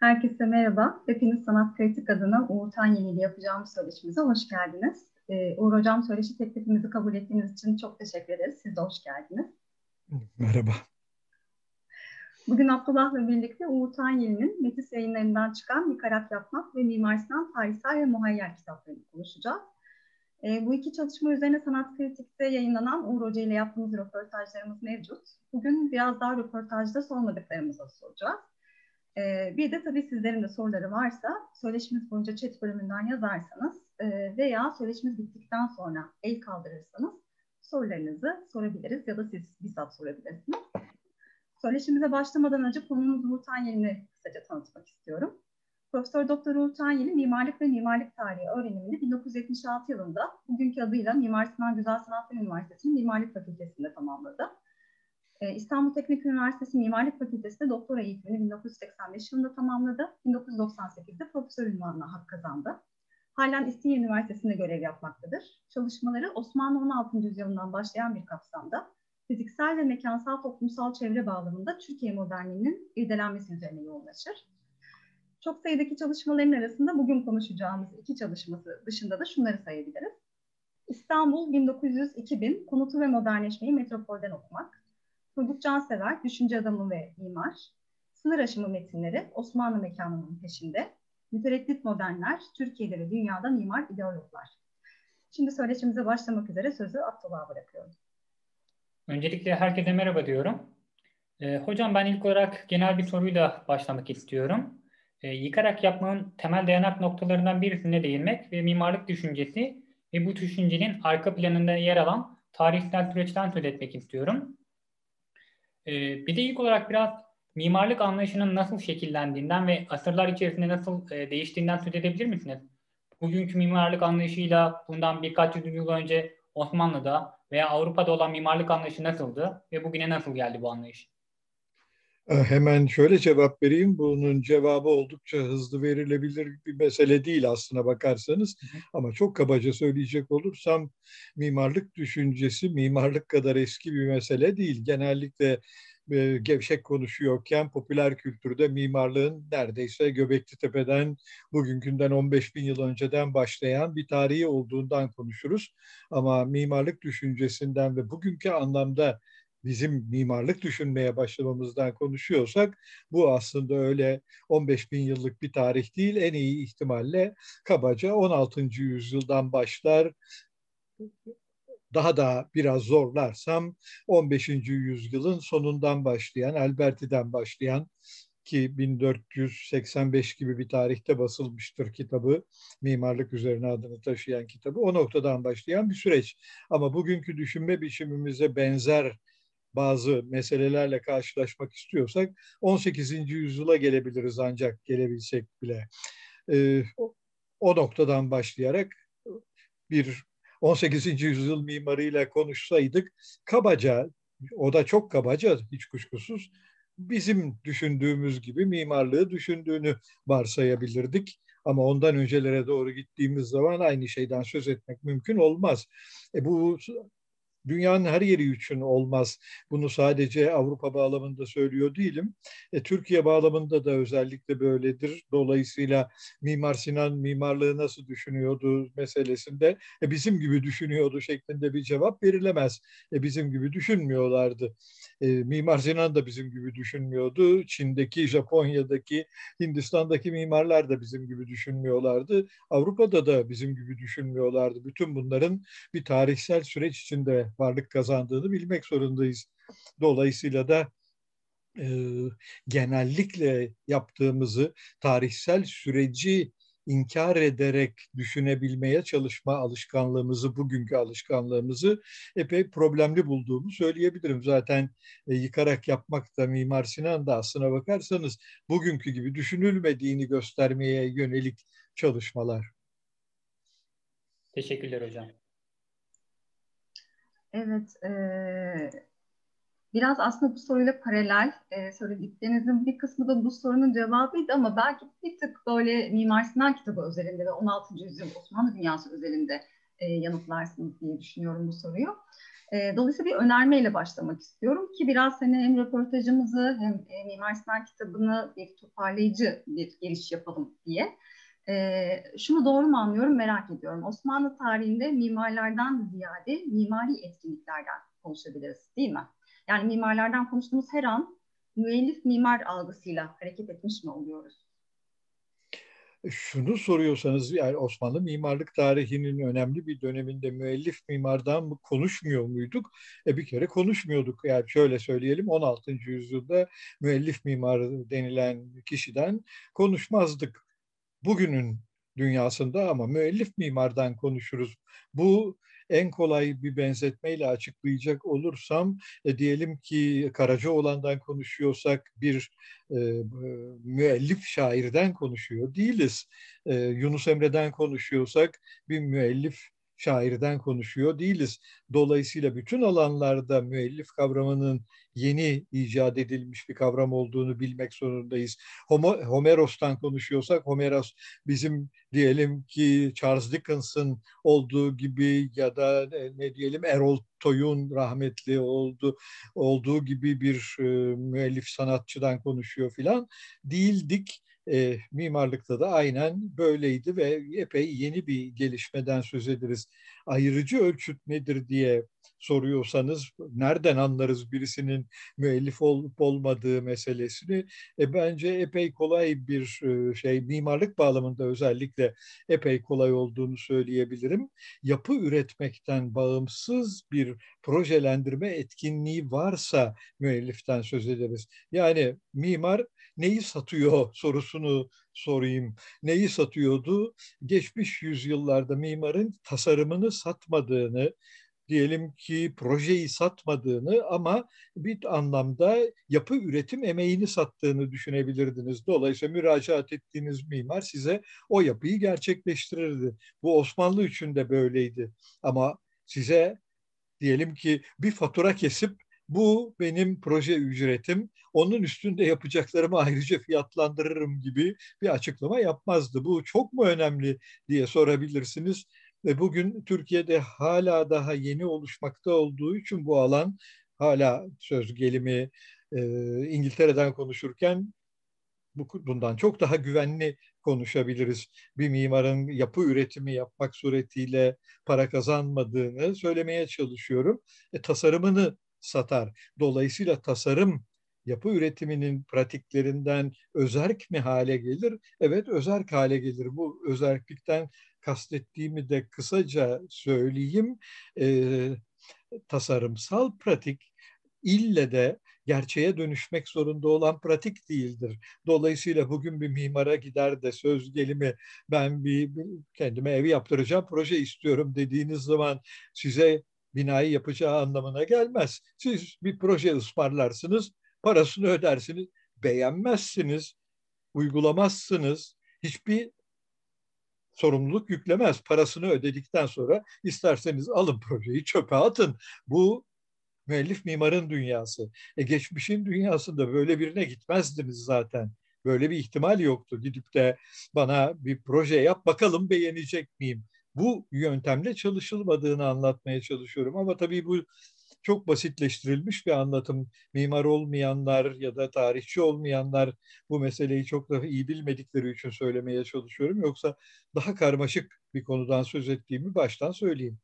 Herkese merhaba. Hepiniz Sanat Kritik adına Uğur Tanyeli ile yapacağımız söyleşimize hoş geldiniz. Ee, Uğur Hocam söyleşi teklifimizi kabul ettiğiniz için çok teşekkür ederiz. Siz de hoş geldiniz. Merhaba. Bugün Abdullah'la birlikte Uğur Tanyeli'nin Metis yayınlarından çıkan Yıkarak Yapmak ve Mimar Sinan Tarihsel ve Muhayyer kitaplarını konuşacağız. E, bu iki çalışma üzerine Sanat Kritik'te yayınlanan Uğur Hoca ile yaptığımız röportajlarımız mevcut. Bugün biraz daha röportajda sormadıklarımızı soracağız. E, bir de tabii sizlerin de soruları varsa söyleşimiz boyunca chat bölümünden yazarsanız e, veya söyleşimiz bittikten sonra el kaldırırsanız sorularınızı sorabiliriz ya da siz bizzat sorabilirsiniz. Söyleşimize başlamadan önce konumuz Uğur Tanyeli'ni kısaca tanıtmak istiyorum. Profesör Doktor Uğur Tanyeli mimarlık ve mimarlık tarihi öğrenimini 1976 yılında bugünkü adıyla Mimar Sinan Güzel Sanatlar Üniversitesi'nin Mimarlık Fakültesi'nde tamamladı. Ee, İstanbul Teknik Üniversitesi Mimarlık Fakültesi'nde doktora eğitimini 1985 yılında tamamladı. 1998'de profesör ünvanına hak kazandı. Halen İstinye Üniversitesi'nde görev yapmaktadır. Çalışmaları Osmanlı 16. yüzyılından başlayan bir kapsamda fiziksel ve mekansal toplumsal çevre bağlamında Türkiye modernliğinin irdelenmesi üzerine yoğunlaşır. Çok sayıdaki çalışmaların arasında bugün konuşacağımız iki çalışması dışında da şunları sayabiliriz. İstanbul 1900-2000 Konutu ve Modernleşmeyi Metropolden okumak. Turgut Cansever, Düşünce Adamı ve Mimar. Sınır aşımı metinleri Osmanlı mekanının peşinde. Mütereddit modernler, Türkiye'de ve dünyada mimar ideologlar. Şimdi söyleşimize başlamak üzere sözü Abdullah'a bırakıyorum. Öncelikle herkese merhaba diyorum. Ee, hocam ben ilk olarak genel bir soruyla başlamak istiyorum. Ee, yıkarak yapmanın temel dayanak noktalarından birisine değinmek ve mimarlık düşüncesi ve bu düşüncenin arka planında yer alan tarihsel süreçten söz etmek istiyorum. Ee, bir de ilk olarak biraz mimarlık anlayışının nasıl şekillendiğinden ve asırlar içerisinde nasıl e, değiştiğinden söz edebilir misiniz? Bugünkü mimarlık anlayışıyla bundan birkaç yüz yıl önce Osmanlı'da veya Avrupa'da olan mimarlık anlayışı nasıldı ve bugüne nasıl geldi bu anlayış? Ee, hemen şöyle cevap vereyim. Bunun cevabı oldukça hızlı verilebilir bir mesele değil aslına bakarsanız. Hı hı. Ama çok kabaca söyleyecek olursam mimarlık düşüncesi mimarlık kadar eski bir mesele değil. Genellikle e, gevşek konuşuyorken popüler kültürde mimarlığın neredeyse Göbekli Tepe'den bugünkünden 15 bin yıl önceden başlayan bir tarihi olduğundan konuşuruz. Ama mimarlık düşüncesinden ve bugünkü anlamda bizim mimarlık düşünmeye başlamamızdan konuşuyorsak bu aslında öyle 15 bin yıllık bir tarih değil. En iyi ihtimalle kabaca 16. yüzyıldan başlar daha da biraz zorlarsam 15. yüzyılın sonundan başlayan, Alberti'den başlayan ki 1485 gibi bir tarihte basılmıştır kitabı. Mimarlık üzerine adını taşıyan kitabı. O noktadan başlayan bir süreç. Ama bugünkü düşünme biçimimize benzer bazı meselelerle karşılaşmak istiyorsak 18. yüzyıla gelebiliriz ancak gelebilsek bile. Ee, o noktadan başlayarak bir 18. yüzyıl mimarıyla konuşsaydık kabaca, o da çok kabaca hiç kuşkusuz, bizim düşündüğümüz gibi mimarlığı düşündüğünü varsayabilirdik. Ama ondan öncelere doğru gittiğimiz zaman aynı şeyden söz etmek mümkün olmaz. E bu dünyanın her yeri için olmaz. Bunu sadece Avrupa bağlamında söylüyor değilim. E, Türkiye bağlamında da özellikle böyledir. Dolayısıyla Mimar Sinan mimarlığı nasıl düşünüyordu meselesinde e, bizim gibi düşünüyordu şeklinde bir cevap verilemez. E, bizim gibi düşünmüyorlardı. E, Mimar Sinan da bizim gibi düşünmüyordu. Çin'deki, Japonya'daki, Hindistan'daki mimarlar da bizim gibi düşünmüyorlardı. Avrupa'da da bizim gibi düşünmüyorlardı. Bütün bunların bir tarihsel süreç içinde varlık kazandığını bilmek zorundayız. Dolayısıyla da e, genellikle yaptığımızı tarihsel süreci inkar ederek düşünebilmeye çalışma alışkanlığımızı, bugünkü alışkanlığımızı epey problemli bulduğumu söyleyebilirim. Zaten e, yıkarak yapmak da Mimar Sinan da aslına bakarsanız bugünkü gibi düşünülmediğini göstermeye yönelik çalışmalar. Teşekkürler hocam. Evet, e, biraz aslında bu soruyla paralel e, söylediklerinizin bir kısmı da bu sorunun cevabıydı ama belki bir tık böyle Mimar Sinan kitabı özelinde ve 16. yüzyıl Osmanlı dünyası özelinde e, yanıtlarsınız diye düşünüyorum bu soruyu. E, dolayısıyla bir önermeyle başlamak istiyorum ki biraz hani hem röportajımızı hem e, Mimar Sinan kitabını bir toparlayıcı bir giriş yapalım diye. E, şunu doğru mu anlıyorum merak ediyorum. Osmanlı tarihinde mimarlardan ziyade mimari etkinliklerden konuşabiliriz değil mi? Yani mimarlardan konuştuğumuz her an müellif mimar algısıyla hareket etmiş mi oluyoruz? şunu soruyorsanız yani Osmanlı mimarlık tarihinin önemli bir döneminde müellif mimardan mı konuşmuyor muyduk? E bir kere konuşmuyorduk. Yani şöyle söyleyelim 16. yüzyılda müellif mimar denilen kişiden konuşmazdık. Bugünün dünyasında ama müellif mimardan konuşuruz. Bu en kolay bir benzetmeyle açıklayacak olursam e, diyelim ki Karacaoğlan'dan konuşuyorsak bir e, müellif şairden konuşuyor değiliz. E, Yunus Emre'den konuşuyorsak bir müellif şairden konuşuyor değiliz. Dolayısıyla bütün alanlarda müellif kavramının yeni icat edilmiş bir kavram olduğunu bilmek zorundayız. Homeros'tan konuşuyorsak Homeros bizim diyelim ki Charles Dickens'ın olduğu gibi ya da ne diyelim Errol Toy'un rahmetli oldu olduğu gibi bir e, müellif sanatçıdan konuşuyor filan değildik e, mimarlıkta da aynen böyleydi ve epey yeni bir gelişmeden söz ederiz. Ayrıcı ölçüt nedir diye soruyorsanız nereden anlarız birisinin müellif olup olmadığı meselesini e, bence epey kolay bir e, şey mimarlık bağlamında özellikle epey kolay olduğunu söyleyebilirim. Yapı üretmekten bağımsız bir projelendirme etkinliği varsa müelliften söz ederiz. Yani mimar neyi satıyor sorusunu sorayım. Neyi satıyordu? Geçmiş yüzyıllarda mimarın tasarımını satmadığını, diyelim ki projeyi satmadığını ama bir anlamda yapı üretim emeğini sattığını düşünebilirdiniz. Dolayısıyla müracaat ettiğiniz mimar size o yapıyı gerçekleştirirdi. Bu Osmanlı için de böyleydi. Ama size diyelim ki bir fatura kesip bu benim proje ücretim, onun üstünde yapacaklarımı ayrıca fiyatlandırırım gibi bir açıklama yapmazdı. Bu çok mu önemli diye sorabilirsiniz. Ve bugün Türkiye'de hala daha yeni oluşmakta olduğu için bu alan hala söz gelimi e, İngiltere'den konuşurken bu, bundan çok daha güvenli konuşabiliriz. Bir mimarın yapı üretimi yapmak suretiyle para kazanmadığını söylemeye çalışıyorum. E, tasarımını satar. Dolayısıyla tasarım yapı üretiminin pratiklerinden özerk mi hale gelir? Evet özerk hale gelir. Bu özerklikten kastettiğimi de kısaca söyleyeyim. E, tasarımsal pratik ille de gerçeğe dönüşmek zorunda olan pratik değildir. Dolayısıyla bugün bir mimara gider de söz gelimi ben bir, kendime evi yaptıracağım proje istiyorum dediğiniz zaman size binayı yapacağı anlamına gelmez. Siz bir proje ısmarlarsınız, parasını ödersiniz, beğenmezsiniz, uygulamazsınız. Hiçbir sorumluluk yüklemez. Parasını ödedikten sonra isterseniz alın projeyi çöpe atın. Bu müellif mimarın dünyası. E geçmişin dünyasında böyle birine gitmezdiniz zaten. Böyle bir ihtimal yoktu. Gidip de bana bir proje yap bakalım beğenecek miyim? Bu yöntemle çalışılmadığını anlatmaya çalışıyorum. Ama tabii bu çok basitleştirilmiş bir anlatım. Mimar olmayanlar ya da tarihçi olmayanlar bu meseleyi çok daha iyi bilmedikleri için söylemeye çalışıyorum. Yoksa daha karmaşık bir konudan söz ettiğimi baştan söyleyeyim.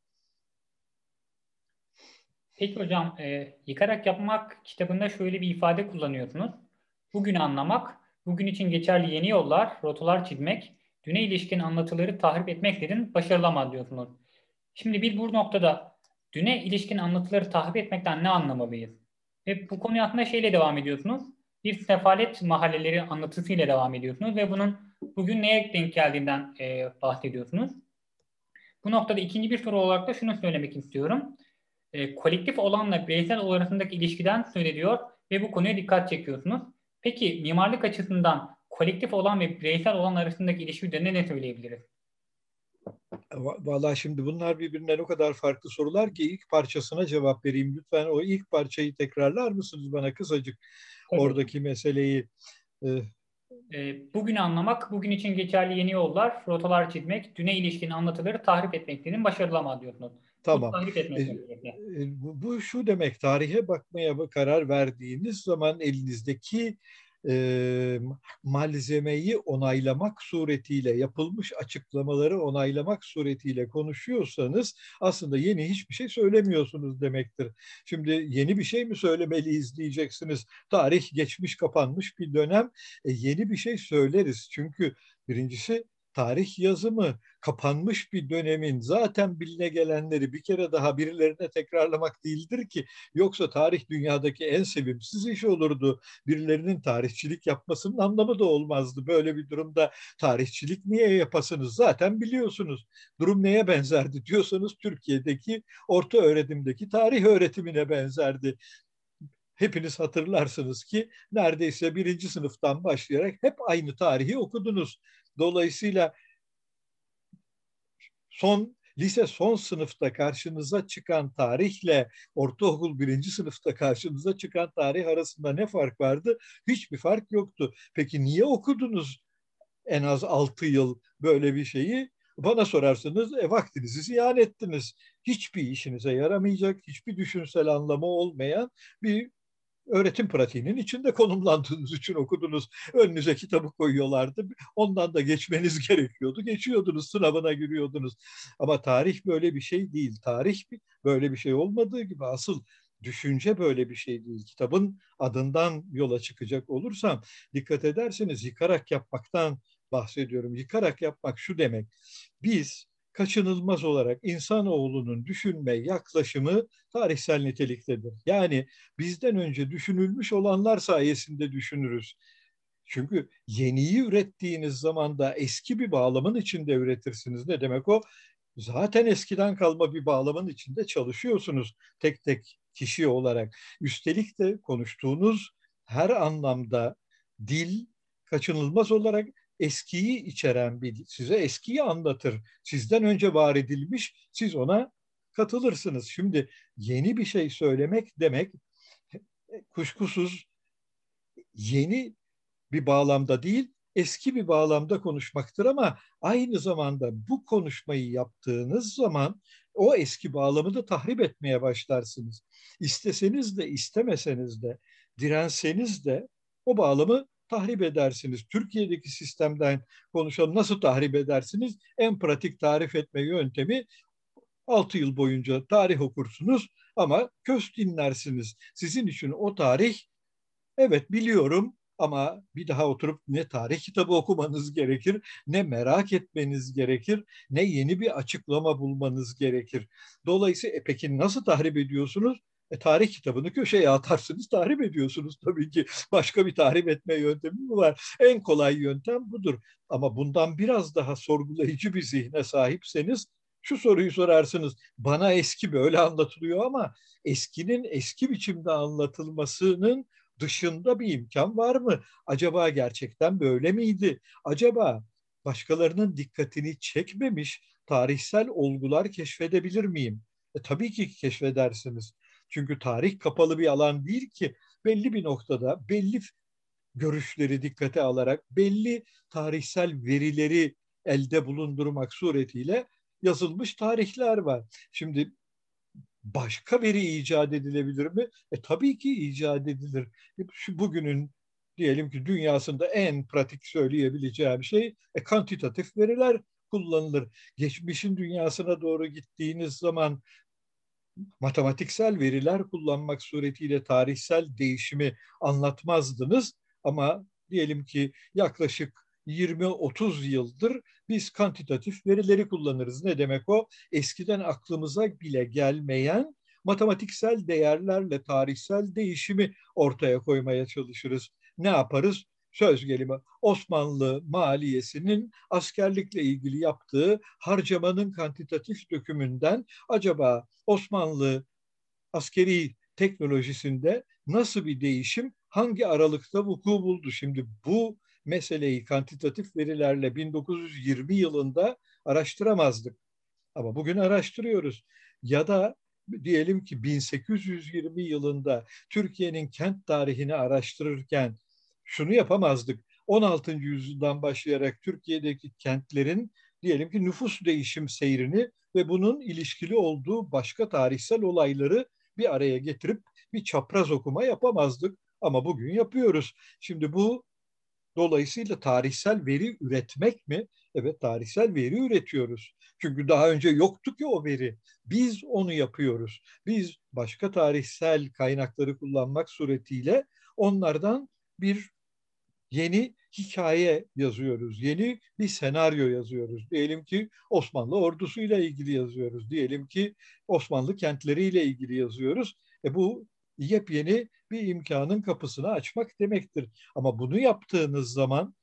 Peki hocam, e, yıkarak yapmak kitabında şöyle bir ifade kullanıyorsunuz. Bugünü anlamak, bugün için geçerli yeni yollar, rotalar çizmek, düne ilişkin anlatıları tahrip etmeklerin başarılamaz diyorsunuz. Şimdi biz bu noktada düne ilişkin anlatıları tahrip etmekten ne anlamalıyız? Ve bu konuya aslında şeyle devam ediyorsunuz. Bir sefalet mahalleleri anlatısıyla devam ediyorsunuz ve bunun bugün neye denk geldiğinden e, bahsediyorsunuz. Bu noktada ikinci bir soru olarak da şunu söylemek istiyorum. E, kolektif olanla bireysel arasındaki ilişkiden söz ediyor ve bu konuya dikkat çekiyorsunuz. Peki mimarlık açısından kolektif olan ve bireysel olan arasındaki ilişki üzerine ne söyleyebiliriz? Vallahi şimdi bunlar birbirinden o kadar farklı sorular ki ilk parçasına cevap vereyim. Lütfen o ilk parçayı tekrarlar mısınız bana kısacık Tabii. oradaki meseleyi? E... E, bugün anlamak, bugün için geçerli yeni yollar, rotalar çizmek, düne ilişkin anlatıları tahrip etmeklerin başarılamaz diyorsunuz. Tamam. E, e, bu, bu şu demek tarihe bakmaya karar verdiğiniz zaman elinizdeki e, malzemeyi onaylamak suretiyle yapılmış açıklamaları onaylamak suretiyle konuşuyorsanız aslında yeni hiçbir şey söylemiyorsunuz demektir. Şimdi yeni bir şey mi söylemeliyiz diyeceksiniz. Tarih geçmiş kapanmış bir dönem. E, yeni bir şey söyleriz. Çünkü birincisi tarih yazımı kapanmış bir dönemin zaten biline gelenleri bir kere daha birilerine tekrarlamak değildir ki yoksa tarih dünyadaki en sevimsiz iş olurdu. Birilerinin tarihçilik yapmasının anlamı da olmazdı. Böyle bir durumda tarihçilik niye yapasınız? Zaten biliyorsunuz. Durum neye benzerdi diyorsanız Türkiye'deki orta öğretimdeki tarih öğretimine benzerdi hepiniz hatırlarsınız ki neredeyse birinci sınıftan başlayarak hep aynı tarihi okudunuz. Dolayısıyla son lise son sınıfta karşınıza çıkan tarihle ortaokul birinci sınıfta karşınıza çıkan tarih arasında ne fark vardı? Hiçbir fark yoktu. Peki niye okudunuz en az altı yıl böyle bir şeyi? Bana sorarsanız e, vaktinizi ziyan ettiniz. Hiçbir işinize yaramayacak, hiçbir düşünsel anlamı olmayan bir öğretim pratiğinin içinde konumlandığınız için okudunuz. Önünüze kitabı koyuyorlardı. Ondan da geçmeniz gerekiyordu. Geçiyordunuz, sınavına giriyordunuz. Ama tarih böyle bir şey değil. Tarih böyle bir şey olmadığı gibi asıl düşünce böyle bir şey değil. Kitabın adından yola çıkacak olursam dikkat ederseniz yıkarak yapmaktan bahsediyorum. Yıkarak yapmak şu demek. Biz kaçınılmaz olarak insanoğlunun düşünme yaklaşımı tarihsel niteliktedir. Yani bizden önce düşünülmüş olanlar sayesinde düşünürüz. Çünkü yeniyi ürettiğiniz zaman da eski bir bağlamın içinde üretirsiniz. Ne demek o? Zaten eskiden kalma bir bağlamın içinde çalışıyorsunuz tek tek kişi olarak. Üstelik de konuştuğunuz her anlamda dil kaçınılmaz olarak eskiyi içeren bir size eskiyi anlatır. Sizden önce var edilmiş, siz ona katılırsınız. Şimdi yeni bir şey söylemek demek kuşkusuz yeni bir bağlamda değil, eski bir bağlamda konuşmaktır ama aynı zamanda bu konuşmayı yaptığınız zaman o eski bağlamı da tahrip etmeye başlarsınız. İsteseniz de istemeseniz de direnseniz de o bağlamı tahrip edersiniz? Türkiye'deki sistemden konuşalım. Nasıl tahrip edersiniz? En pratik tarif etme yöntemi 6 yıl boyunca tarih okursunuz ama köst dinlersiniz. Sizin için o tarih evet biliyorum ama bir daha oturup ne tarih kitabı okumanız gerekir, ne merak etmeniz gerekir, ne yeni bir açıklama bulmanız gerekir. Dolayısıyla e peki nasıl tahrip ediyorsunuz? E, tarih kitabını köşeye atarsınız, tahrip ediyorsunuz tabii ki. Başka bir tahrip etme yöntemi mi var? En kolay yöntem budur. Ama bundan biraz daha sorgulayıcı bir zihne sahipseniz şu soruyu sorarsınız. Bana eski böyle anlatılıyor ama eskinin eski biçimde anlatılmasının dışında bir imkan var mı? Acaba gerçekten böyle miydi? Acaba başkalarının dikkatini çekmemiş tarihsel olgular keşfedebilir miyim? E, tabii ki keşfedersiniz. Çünkü tarih kapalı bir alan değil ki belli bir noktada belli görüşleri dikkate alarak belli tarihsel verileri elde bulundurmak suretiyle yazılmış tarihler var. Şimdi başka veri icat edilebilir mi? E tabii ki icat edilir. E, şu bugünün diyelim ki dünyasında en pratik söyleyebileceğim şey e, kantitatif veriler kullanılır. Geçmişin dünyasına doğru gittiğiniz zaman matematiksel veriler kullanmak suretiyle tarihsel değişimi anlatmazdınız ama diyelim ki yaklaşık 20-30 yıldır biz kantitatif verileri kullanırız. Ne demek o? Eskiden aklımıza bile gelmeyen matematiksel değerlerle tarihsel değişimi ortaya koymaya çalışırız. Ne yaparız? Söz gelimi Osmanlı maliyesinin askerlikle ilgili yaptığı harcamanın kantitatif dökümünden acaba Osmanlı askeri teknolojisinde nasıl bir değişim hangi aralıkta vuku buldu? Şimdi bu meseleyi kantitatif verilerle 1920 yılında araştıramazdık. Ama bugün araştırıyoruz. Ya da diyelim ki 1820 yılında Türkiye'nin kent tarihini araştırırken şunu yapamazdık. 16. yüzyıldan başlayarak Türkiye'deki kentlerin diyelim ki nüfus değişim seyrini ve bunun ilişkili olduğu başka tarihsel olayları bir araya getirip bir çapraz okuma yapamazdık. Ama bugün yapıyoruz. Şimdi bu dolayısıyla tarihsel veri üretmek mi? Evet tarihsel veri üretiyoruz. Çünkü daha önce yoktu ki o veri. Biz onu yapıyoruz. Biz başka tarihsel kaynakları kullanmak suretiyle onlardan bir yeni hikaye yazıyoruz. Yeni bir senaryo yazıyoruz. Diyelim ki Osmanlı ordusuyla ilgili yazıyoruz. Diyelim ki Osmanlı kentleriyle ilgili yazıyoruz. E bu yepyeni bir imkanın kapısını açmak demektir. Ama bunu yaptığınız zaman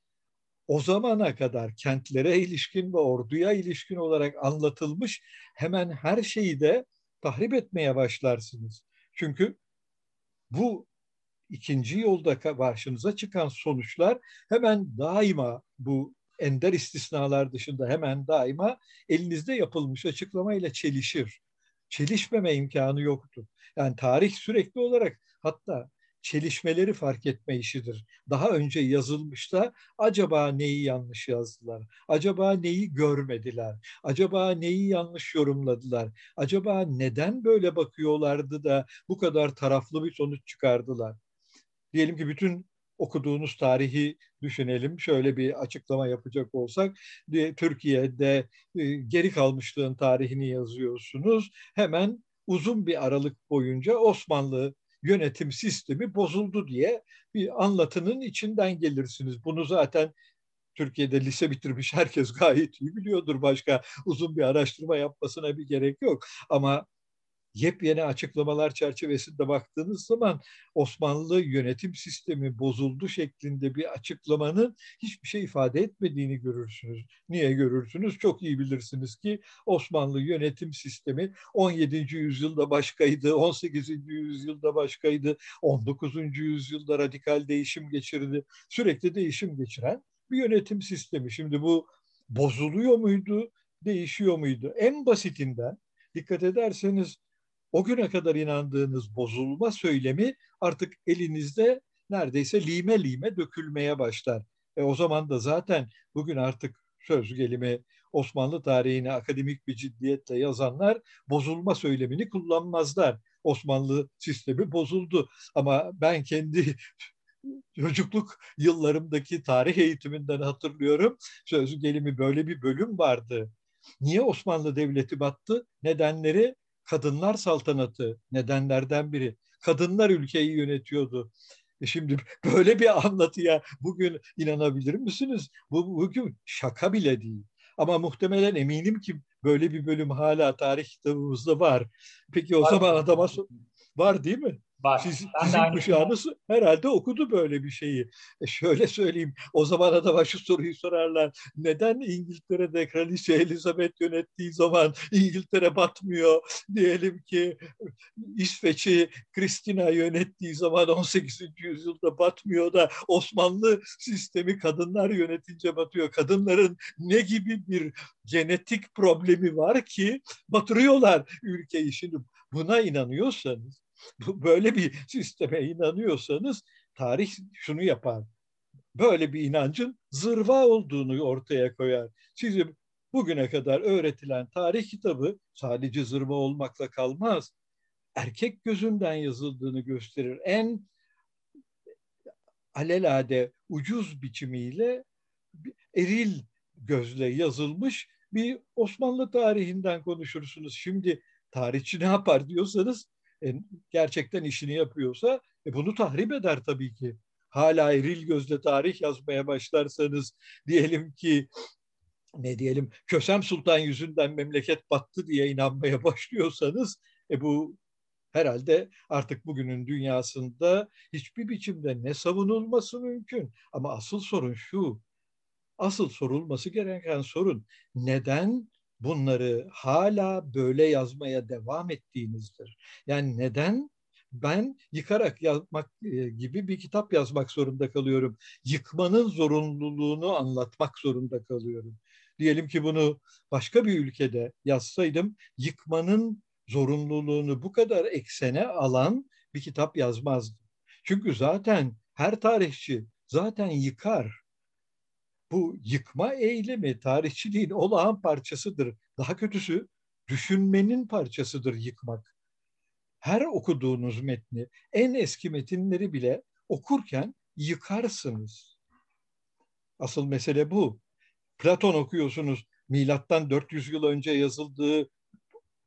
o zamana kadar kentlere ilişkin ve orduya ilişkin olarak anlatılmış hemen her şeyi de tahrip etmeye başlarsınız. Çünkü bu ikinci yolda karşınıza çıkan sonuçlar hemen daima bu ender istisnalar dışında hemen daima elinizde yapılmış açıklamayla çelişir. Çelişmeme imkanı yoktur. Yani tarih sürekli olarak hatta çelişmeleri fark etme işidir. Daha önce yazılmışta acaba neyi yanlış yazdılar? Acaba neyi görmediler? Acaba neyi yanlış yorumladılar? Acaba neden böyle bakıyorlardı da bu kadar taraflı bir sonuç çıkardılar? Diyelim ki bütün okuduğunuz tarihi düşünelim. Şöyle bir açıklama yapacak olsak, Türkiye'de e, geri kalmışlığın tarihini yazıyorsunuz. Hemen uzun bir aralık boyunca Osmanlı yönetim sistemi bozuldu diye bir anlatının içinden gelirsiniz. Bunu zaten Türkiye'de lise bitirmiş herkes gayet iyi biliyordur. Başka uzun bir araştırma yapmasına bir gerek yok. Ama yepyeni açıklamalar çerçevesinde baktığınız zaman Osmanlı yönetim sistemi bozuldu şeklinde bir açıklamanın hiçbir şey ifade etmediğini görürsünüz. Niye görürsünüz? Çok iyi bilirsiniz ki Osmanlı yönetim sistemi 17. yüzyılda başkaydı, 18. yüzyılda başkaydı, 19. yüzyılda radikal değişim geçirdi. Sürekli değişim geçiren bir yönetim sistemi. Şimdi bu bozuluyor muydu, değişiyor muydu? En basitinden dikkat ederseniz o güne kadar inandığınız bozulma söylemi artık elinizde neredeyse lime lime dökülmeye başlar. E o zaman da zaten bugün artık söz gelimi Osmanlı tarihini akademik bir ciddiyetle yazanlar bozulma söylemini kullanmazlar. Osmanlı sistemi bozuldu. Ama ben kendi çocukluk yıllarımdaki tarih eğitiminden hatırlıyorum. Söz gelimi böyle bir bölüm vardı. Niye Osmanlı Devleti battı? Nedenleri kadınlar saltanatı nedenlerden biri. Kadınlar ülkeyi yönetiyordu. E şimdi böyle bir anlatıya bugün inanabilir misiniz? Bu bugün şaka bile değil. Ama muhtemelen eminim ki böyle bir bölüm hala tarih kitabımızda var. Peki o var. zaman adama var değil mi? Var. Siz, sizin kuşağınız herhalde okudu böyle bir şeyi. E şöyle söyleyeyim, o zaman adama şu soruyu sorarlar. Neden İngiltere'de Kraliçe Elizabeth yönettiği zaman İngiltere batmıyor? Diyelim ki İsveç'i Kristina yönettiği zaman 18. yüzyılda batmıyor da Osmanlı sistemi kadınlar yönetince batıyor. Kadınların ne gibi bir genetik problemi var ki batırıyorlar ülkeyi. Şimdi buna inanıyorsanız böyle bir sisteme inanıyorsanız tarih şunu yapar. Böyle bir inancın zırva olduğunu ortaya koyar. Sizi bugüne kadar öğretilen tarih kitabı sadece zırva olmakla kalmaz. Erkek gözünden yazıldığını gösterir. En alelade ucuz biçimiyle eril gözle yazılmış bir Osmanlı tarihinden konuşursunuz. Şimdi tarihçi ne yapar diyorsanız e, gerçekten işini yapıyorsa e, bunu tahrip eder tabii ki. Hala eril gözle tarih yazmaya başlarsanız diyelim ki ne diyelim Kösem Sultan yüzünden memleket battı diye inanmaya başlıyorsanız e bu herhalde artık bugünün dünyasında hiçbir biçimde ne savunulması mümkün. Ama asıl sorun şu, asıl sorulması gereken sorun neden bunları hala böyle yazmaya devam ettiğinizdir. Yani neden ben yıkarak yazmak e, gibi bir kitap yazmak zorunda kalıyorum. Yıkmanın zorunluluğunu anlatmak zorunda kalıyorum. Diyelim ki bunu başka bir ülkede yazsaydım yıkmanın zorunluluğunu bu kadar eksene alan bir kitap yazmazdım. Çünkü zaten her tarihçi zaten yıkar. Bu yıkma eylemi tarihçiliğin olağan parçasıdır. Daha kötüsü düşünmenin parçasıdır yıkmak. Her okuduğunuz metni, en eski metinleri bile okurken yıkarsınız. Asıl mesele bu. Platon okuyorsunuz. Milattan 400 yıl önce yazıldığı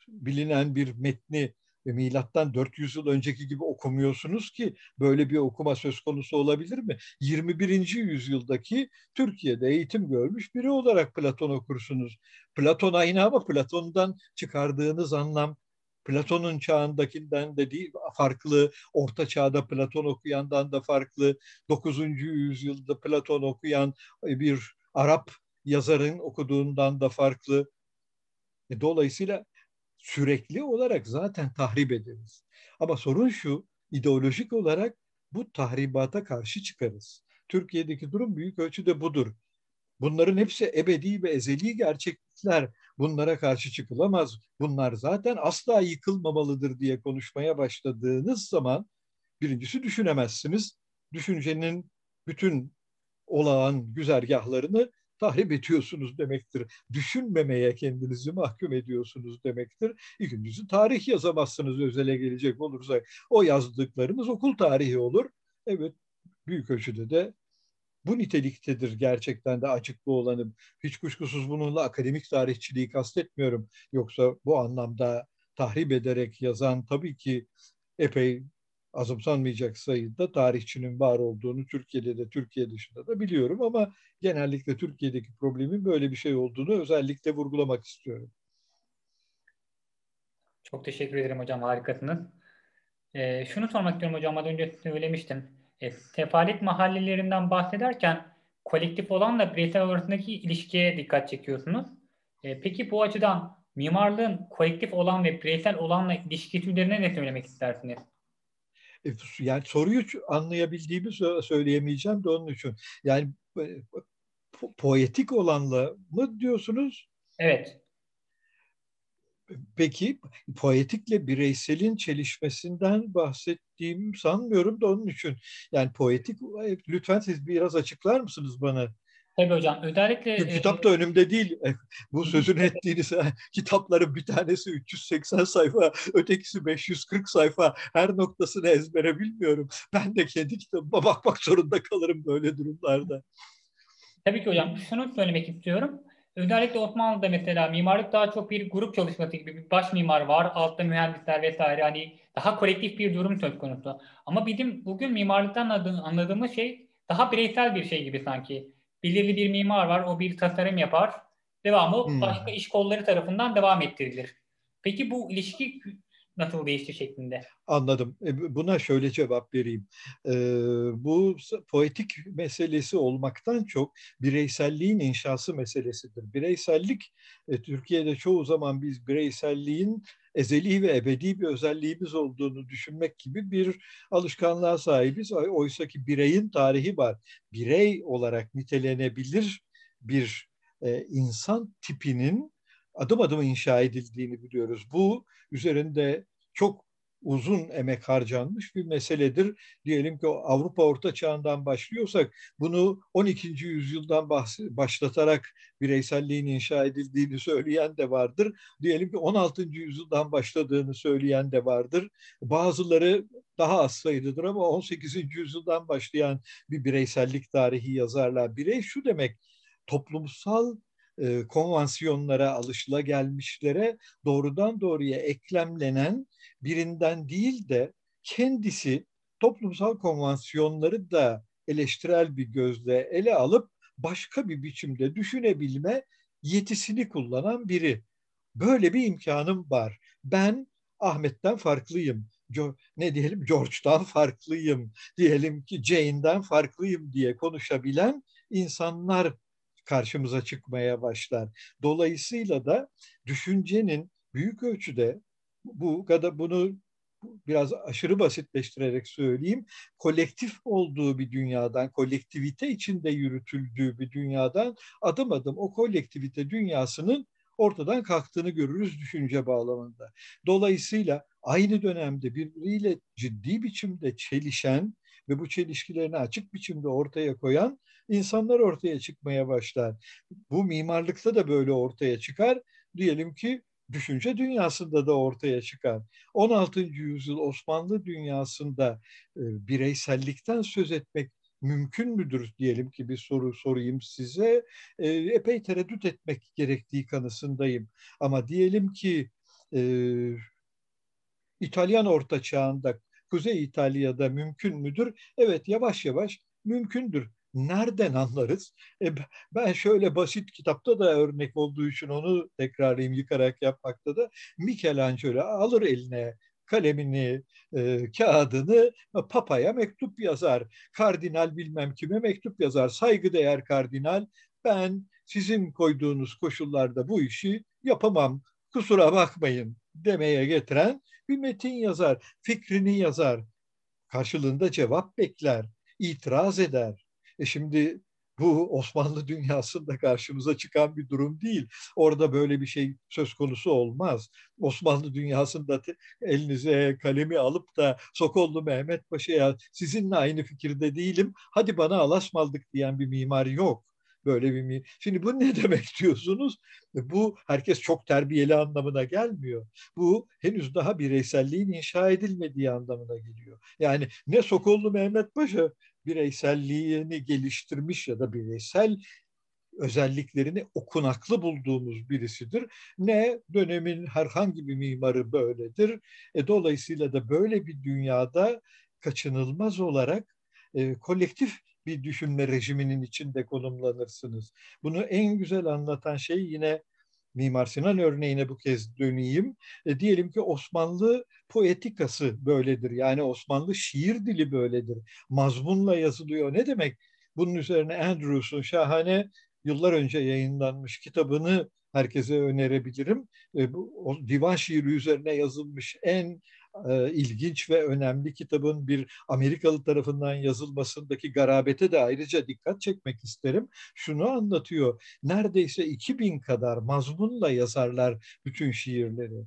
bilinen bir metni milattan 400 yıl önceki gibi okumuyorsunuz ki böyle bir okuma söz konusu olabilir mi? 21. yüzyıldaki Türkiye'de eğitim görmüş biri olarak Platon okursunuz. Platon aynı ama Platon'dan çıkardığınız anlam Platon'un çağındakinden de değil, farklı, orta çağda Platon okuyandan da farklı, 9. yüzyılda Platon okuyan bir Arap yazarın okuduğundan da farklı. E, dolayısıyla sürekli olarak zaten tahrip ederiz. Ama sorun şu, ideolojik olarak bu tahribata karşı çıkarız. Türkiye'deki durum büyük ölçüde budur. Bunların hepsi ebedi ve ezeli gerçeklikler. Bunlara karşı çıkılamaz. Bunlar zaten asla yıkılmamalıdır diye konuşmaya başladığınız zaman birincisi düşünemezsiniz. Düşüncenin bütün olağan güzergahlarını tahrip ediyorsunuz demektir. Düşünmemeye kendinizi mahkum ediyorsunuz demektir. İkincisi tarih yazamazsınız özele gelecek olursa. O yazdıklarınız okul tarihi olur. Evet büyük ölçüde de bu niteliktedir gerçekten de açıklı olanım. Hiç kuşkusuz bununla akademik tarihçiliği kastetmiyorum. Yoksa bu anlamda tahrip ederek yazan tabii ki epey azımsanmayacak sayıda tarihçinin var olduğunu Türkiye'de de Türkiye dışında da biliyorum ama genellikle Türkiye'deki problemin böyle bir şey olduğunu özellikle vurgulamak istiyorum. Çok teşekkür ederim hocam harikasınız. Ee, şunu sormak istiyorum hocam az önce söylemiştim. E, sefalet mahallelerinden bahsederken kolektif olanla bireysel arasındaki ilişkiye dikkat çekiyorsunuz. E, peki bu açıdan mimarlığın kolektif olan ve bireysel olanla ilişki türlerine ne söylemek istersiniz? E, yani soruyu anlayabildiğimi söyleyemeyeceğim de onun için. Yani e, po poetik olanla mı diyorsunuz? Evet. Peki poetikle bireyselin çelişmesinden bahsettiğim sanmıyorum da onun için. Yani poetik lütfen siz biraz açıklar mısınız bana? Tabii hocam. Özellikle... Çünkü kitap da önümde değil. Bu sözünü ettiğiniz kitapların bir tanesi 380 sayfa, ötekisi 540 sayfa. Her noktasını ezbere bilmiyorum. Ben de kendi kitabıma bakmak zorunda kalırım böyle durumlarda. Tabii ki hocam. Şunu söylemek istiyorum. Özellikle Osmanlı'da mesela mimarlık daha çok bir grup çalışması gibi bir baş mimar var, altta mühendisler vesaire hani daha kolektif bir durum söz konusu. Ama bizim bugün mimarlıktan anladığımız şey daha bireysel bir şey gibi sanki. Belirli bir mimar var, o bir tasarım yapar, devamı hmm. başka iş kolları tarafından devam ettirilir. Peki bu ilişki nasıl değişti şeklinde. Anladım. E, buna şöyle cevap vereyim. E, bu poetik meselesi olmaktan çok bireyselliğin inşası meselesidir. Bireysellik e, Türkiye'de çoğu zaman biz bireyselliğin ezeli ve ebedi bir özelliğimiz olduğunu düşünmek gibi bir alışkanlığa sahibiz. Oysa ki bireyin tarihi var. Birey olarak nitelenebilir bir insan tipinin adım adım inşa edildiğini biliyoruz. Bu üzerinde çok uzun emek harcanmış bir meseledir. Diyelim ki Avrupa Orta Çağı'ndan başlıyorsak bunu 12. yüzyıldan başlatarak bireyselliğin inşa edildiğini söyleyen de vardır. Diyelim ki 16. yüzyıldan başladığını söyleyen de vardır. Bazıları daha az sayıdadır ama 18. yüzyıldan başlayan bir bireysellik tarihi yazarlar. Birey şu demek toplumsal e, konvansiyonlara, alışılagelmişlere doğrudan doğruya eklemlenen birinden değil de kendisi toplumsal konvansiyonları da eleştirel bir gözle ele alıp başka bir biçimde düşünebilme yetisini kullanan biri. Böyle bir imkanım var. Ben Ahmet'ten farklıyım. Ne diyelim George'dan farklıyım. Diyelim ki Jane'den farklıyım diye konuşabilen insanlar karşımıza çıkmaya başlar. Dolayısıyla da düşüncenin büyük ölçüde bu kadar bunu biraz aşırı basitleştirerek söyleyeyim, kolektif olduğu bir dünyadan, kolektivite içinde yürütüldüğü bir dünyadan adım adım o kolektivite dünyasının ortadan kalktığını görürüz düşünce bağlamında. Dolayısıyla aynı dönemde birbiriyle ciddi biçimde çelişen ve bu çelişkilerini açık biçimde ortaya koyan insanlar ortaya çıkmaya başlar. Bu mimarlıkta da böyle ortaya çıkar. Diyelim ki düşünce dünyasında da ortaya çıkar. 16. yüzyıl Osmanlı dünyasında e, bireysellikten söz etmek mümkün müdür diyelim ki bir soru sorayım size. E, epey tereddüt etmek gerektiği kanısındayım. Ama diyelim ki e, İtalyan Orta Çağı'nda Kuzey İtalya'da mümkün müdür? Evet yavaş yavaş mümkündür. Nereden anlarız? E, ben şöyle basit kitapta da örnek olduğu için onu tekrarlayayım yıkarak yapmakta da Michelangelo alır eline kalemini, e, kağıdını papaya mektup yazar. Kardinal bilmem kime mektup yazar. Saygıdeğer kardinal ben sizin koyduğunuz koşullarda bu işi yapamam. Kusura bakmayın demeye getiren bir metin yazar. Fikrini yazar. Karşılığında cevap bekler. itiraz eder. E şimdi bu Osmanlı dünyasında karşımıza çıkan bir durum değil. Orada böyle bir şey söz konusu olmaz. Osmanlı dünyasında elinize kalemi alıp da Sokollu Mehmet Paşa'ya sizinle aynı fikirde değilim, hadi bana alasmaldık diyen bir mimar yok. Böyle bir? Şimdi bu ne demek diyorsunuz? Bu herkes çok terbiyeli anlamına gelmiyor. Bu henüz daha bireyselliğin inşa edilmediği anlamına geliyor. Yani ne Sokollu Mehmet Paşa bireyselliğini geliştirmiş ya da bireysel özelliklerini okunaklı bulduğumuz birisidir. Ne dönemin herhangi bir mimarı böyledir. E, dolayısıyla da böyle bir dünyada kaçınılmaz olarak e, kolektif bir düşünme rejiminin içinde konumlanırsınız. Bunu en güzel anlatan şey yine Mimar Sinan örneğine bu kez döneyim. E, diyelim ki Osmanlı poetikası böyledir. Yani Osmanlı şiir dili böyledir. Mazmunla yazılıyor. Ne demek? Bunun üzerine Andrews'un şahane yıllar önce yayınlanmış kitabını herkese önerebilirim. E, bu o, divan şiiri üzerine yazılmış en e, ilginç ve önemli kitabın bir Amerikalı tarafından yazılmasındaki garabete de ayrıca dikkat çekmek isterim. Şunu anlatıyor. Neredeyse 2000 kadar mazmunla yazarlar bütün şiirleri.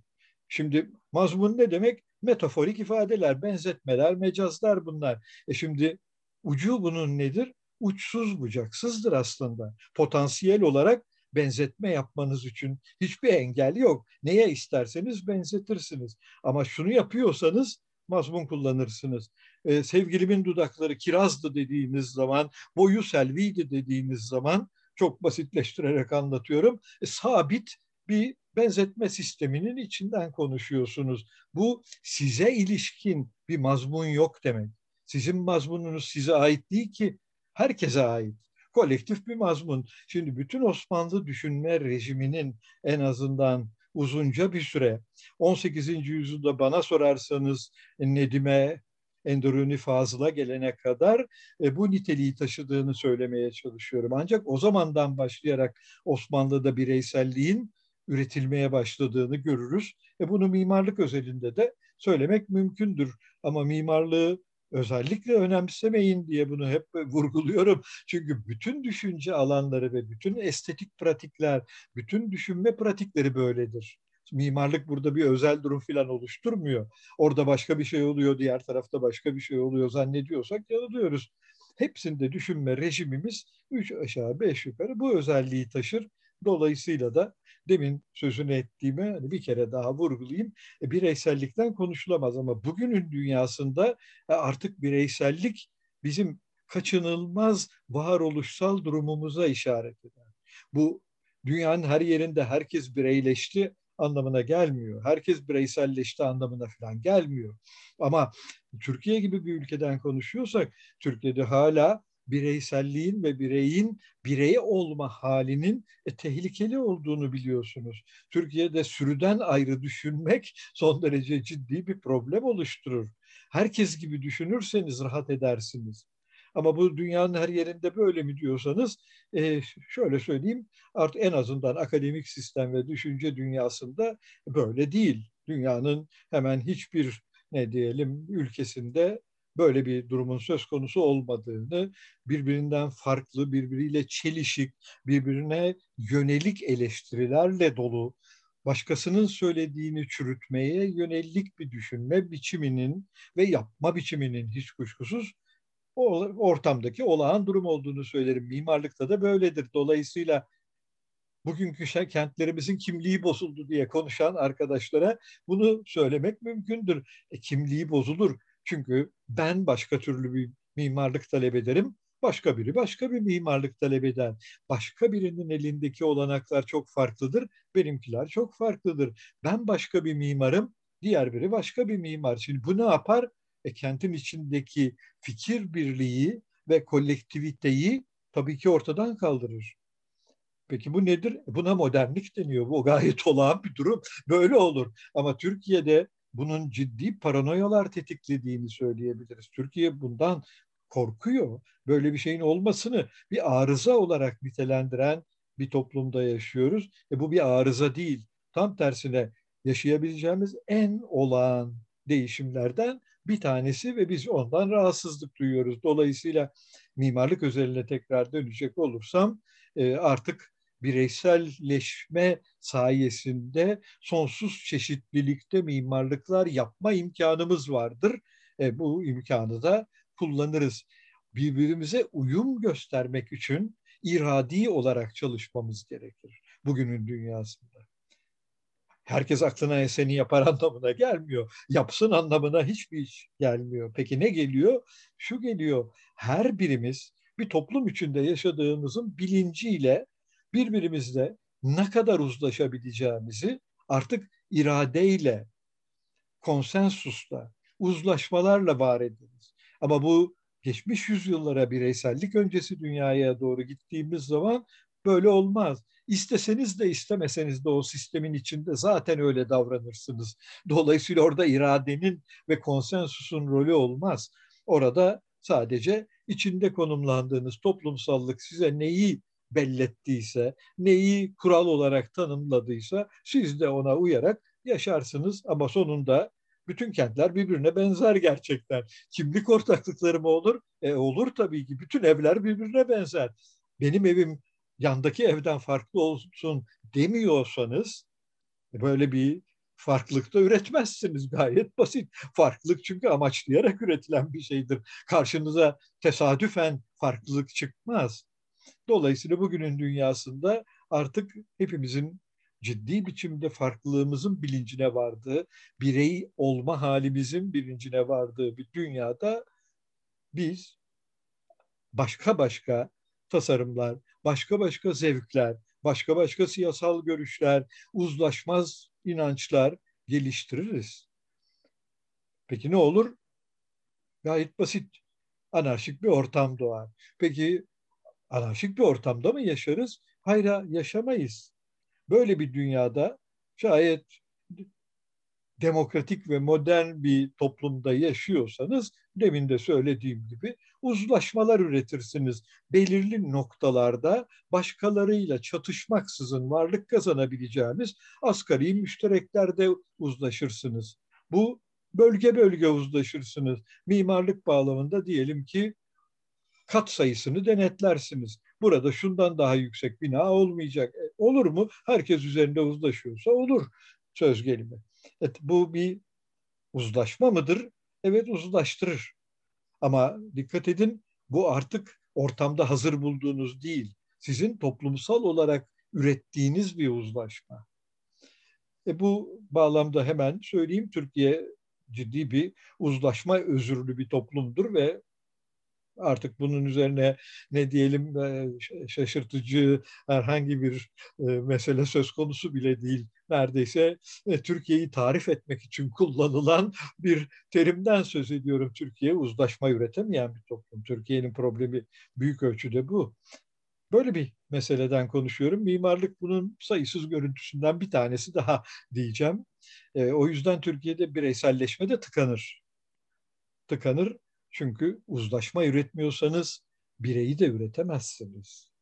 Şimdi mazmun ne demek? Metaforik ifadeler, benzetmeler, mecazlar bunlar. E şimdi ucu bunun nedir? Uçsuz bucaksızdır aslında. Potansiyel olarak benzetme yapmanız için hiçbir engel yok. Neye isterseniz benzetirsiniz. Ama şunu yapıyorsanız mazmun kullanırsınız. Ee, sevgilimin dudakları kirazdı dediğiniz zaman, boyu selviydi dediğiniz zaman çok basitleştirerek anlatıyorum. E, sabit bir benzetme sisteminin içinden konuşuyorsunuz. Bu size ilişkin bir mazmun yok demek. Sizin mazmununuz size ait değil ki herkese ait kolektif bir mazmun. Şimdi bütün Osmanlı düşünme rejiminin en azından uzunca bir süre 18. yüzyılda bana sorarsanız Nedim'e Endoruni Fazıl'a gelene kadar e, bu niteliği taşıdığını söylemeye çalışıyorum. Ancak o zamandan başlayarak Osmanlı'da bireyselliğin üretilmeye başladığını görürüz. E, bunu mimarlık özelinde de söylemek mümkündür. Ama mimarlığı özellikle önemsemeyin diye bunu hep vurguluyorum. Çünkü bütün düşünce alanları ve bütün estetik pratikler, bütün düşünme pratikleri böyledir. Mimarlık burada bir özel durum falan oluşturmuyor. Orada başka bir şey oluyor, diğer tarafta başka bir şey oluyor zannediyorsak yanılıyoruz. Hepsinde düşünme rejimimiz üç aşağı beş yukarı bu özelliği taşır. Dolayısıyla da demin sözünü ettiğimi hani bir kere daha vurgulayayım. E, bireysellikten konuşulamaz ama bugünün dünyasında e, artık bireysellik bizim kaçınılmaz varoluşsal durumumuza işaret eder. Bu dünyanın her yerinde herkes bireyleşti anlamına gelmiyor. Herkes bireyselleşti anlamına falan gelmiyor. Ama Türkiye gibi bir ülkeden konuşuyorsak Türkiye'de hala bireyselliğin ve bireyin birey olma halinin e, tehlikeli olduğunu biliyorsunuz. Türkiye'de sürüden ayrı düşünmek son derece ciddi bir problem oluşturur. Herkes gibi düşünürseniz rahat edersiniz. Ama bu dünyanın her yerinde böyle mi diyorsanız e, şöyle söyleyeyim artık en azından akademik sistem ve düşünce dünyasında böyle değil. Dünyanın hemen hiçbir ne diyelim ülkesinde böyle bir durumun söz konusu olmadığını, birbirinden farklı, birbiriyle çelişik, birbirine yönelik eleştirilerle dolu, başkasının söylediğini çürütmeye yönelik bir düşünme biçiminin ve yapma biçiminin hiç kuşkusuz ortamdaki olağan durum olduğunu söylerim. Mimarlıkta da böyledir. Dolayısıyla bugünkü kentlerimizin kimliği bozuldu diye konuşan arkadaşlara bunu söylemek mümkündür. E, kimliği bozulur. Çünkü ben başka türlü bir mimarlık talep ederim. Başka biri başka bir mimarlık talep eder. Başka birinin elindeki olanaklar çok farklıdır. Benimkiler çok farklıdır. Ben başka bir mimarım. Diğer biri başka bir mimar. Şimdi bu ne yapar? E, kentin içindeki fikir birliği ve kolektiviteyi tabii ki ortadan kaldırır. Peki bu nedir? E, buna modernlik deniyor. Bu gayet olağan bir durum. Böyle olur. Ama Türkiye'de bunun ciddi paranoyalar tetiklediğini söyleyebiliriz. Türkiye bundan korkuyor. Böyle bir şeyin olmasını bir arıza olarak nitelendiren bir toplumda yaşıyoruz. E bu bir arıza değil. Tam tersine yaşayabileceğimiz en olağan değişimlerden bir tanesi ve biz ondan rahatsızlık duyuyoruz. Dolayısıyla mimarlık özeline tekrar dönecek olursam e, artık bireyselleşme sayesinde sonsuz çeşitlilikte mimarlıklar yapma imkanımız vardır. E, bu imkanı da kullanırız. Birbirimize uyum göstermek için iradi olarak çalışmamız gerekir bugünün dünyasında. Herkes aklına eseni yapar anlamına gelmiyor. Yapsın anlamına hiçbir iş gelmiyor. Peki ne geliyor? Şu geliyor. Her birimiz bir toplum içinde yaşadığımızın bilinciyle birbirimizle ne kadar uzlaşabileceğimizi artık iradeyle, konsensusla, uzlaşmalarla var ederiz. Ama bu geçmiş yüzyıllara bireysellik öncesi dünyaya doğru gittiğimiz zaman böyle olmaz. İsteseniz de istemeseniz de o sistemin içinde zaten öyle davranırsınız. Dolayısıyla orada iradenin ve konsensusun rolü olmaz. Orada sadece içinde konumlandığınız toplumsallık size neyi bellettiyse, neyi kural olarak tanımladıysa siz de ona uyarak yaşarsınız ama sonunda bütün kentler birbirine benzer gerçekten. Kimlik ortaklıkları mı olur? E olur tabii ki. Bütün evler birbirine benzer. Benim evim yandaki evden farklı olsun demiyorsanız böyle bir farklılıkta üretmezsiniz. Gayet basit. Farklılık çünkü amaçlayarak üretilen bir şeydir. Karşınıza tesadüfen farklılık çıkmaz. Dolayısıyla bugünün dünyasında artık hepimizin ciddi biçimde farklılığımızın bilincine vardığı, birey olma halimizin bilincine vardığı bir dünyada biz başka başka tasarımlar, başka başka zevkler, başka başka siyasal görüşler, uzlaşmaz inançlar geliştiririz. Peki ne olur? Gayet basit. Anarşik bir ortam doğar. Peki anarşik bir ortamda mı yaşarız? Hayır yaşamayız. Böyle bir dünyada şayet demokratik ve modern bir toplumda yaşıyorsanız demin de söylediğim gibi uzlaşmalar üretirsiniz. Belirli noktalarda başkalarıyla çatışmaksızın varlık kazanabileceğiniz asgari müştereklerde uzlaşırsınız. Bu bölge bölge uzlaşırsınız. Mimarlık bağlamında diyelim ki kat sayısını denetlersiniz. Burada şundan daha yüksek bina olmayacak. E, olur mu? Herkes üzerinde uzlaşıyorsa olur söz gelimi. Evet, bu bir uzlaşma mıdır? Evet uzlaştırır. Ama dikkat edin bu artık ortamda hazır bulduğunuz değil. Sizin toplumsal olarak ürettiğiniz bir uzlaşma. E bu bağlamda hemen söyleyeyim Türkiye ciddi bir uzlaşma özürlü bir toplumdur ve artık bunun üzerine ne diyelim e, şaşırtıcı herhangi bir e, mesele söz konusu bile değil. Neredeyse e, Türkiye'yi tarif etmek için kullanılan bir terimden söz ediyorum. Türkiye uzlaşma üretemeyen bir toplum. Türkiye'nin problemi büyük ölçüde bu. Böyle bir meseleden konuşuyorum. Mimarlık bunun sayısız görüntüsünden bir tanesi daha diyeceğim. o yüzden Türkiye'de bireyselleşme de tıkanır. Tıkanır çünkü uzlaşma üretmiyorsanız bireyi de üretemezsiniz.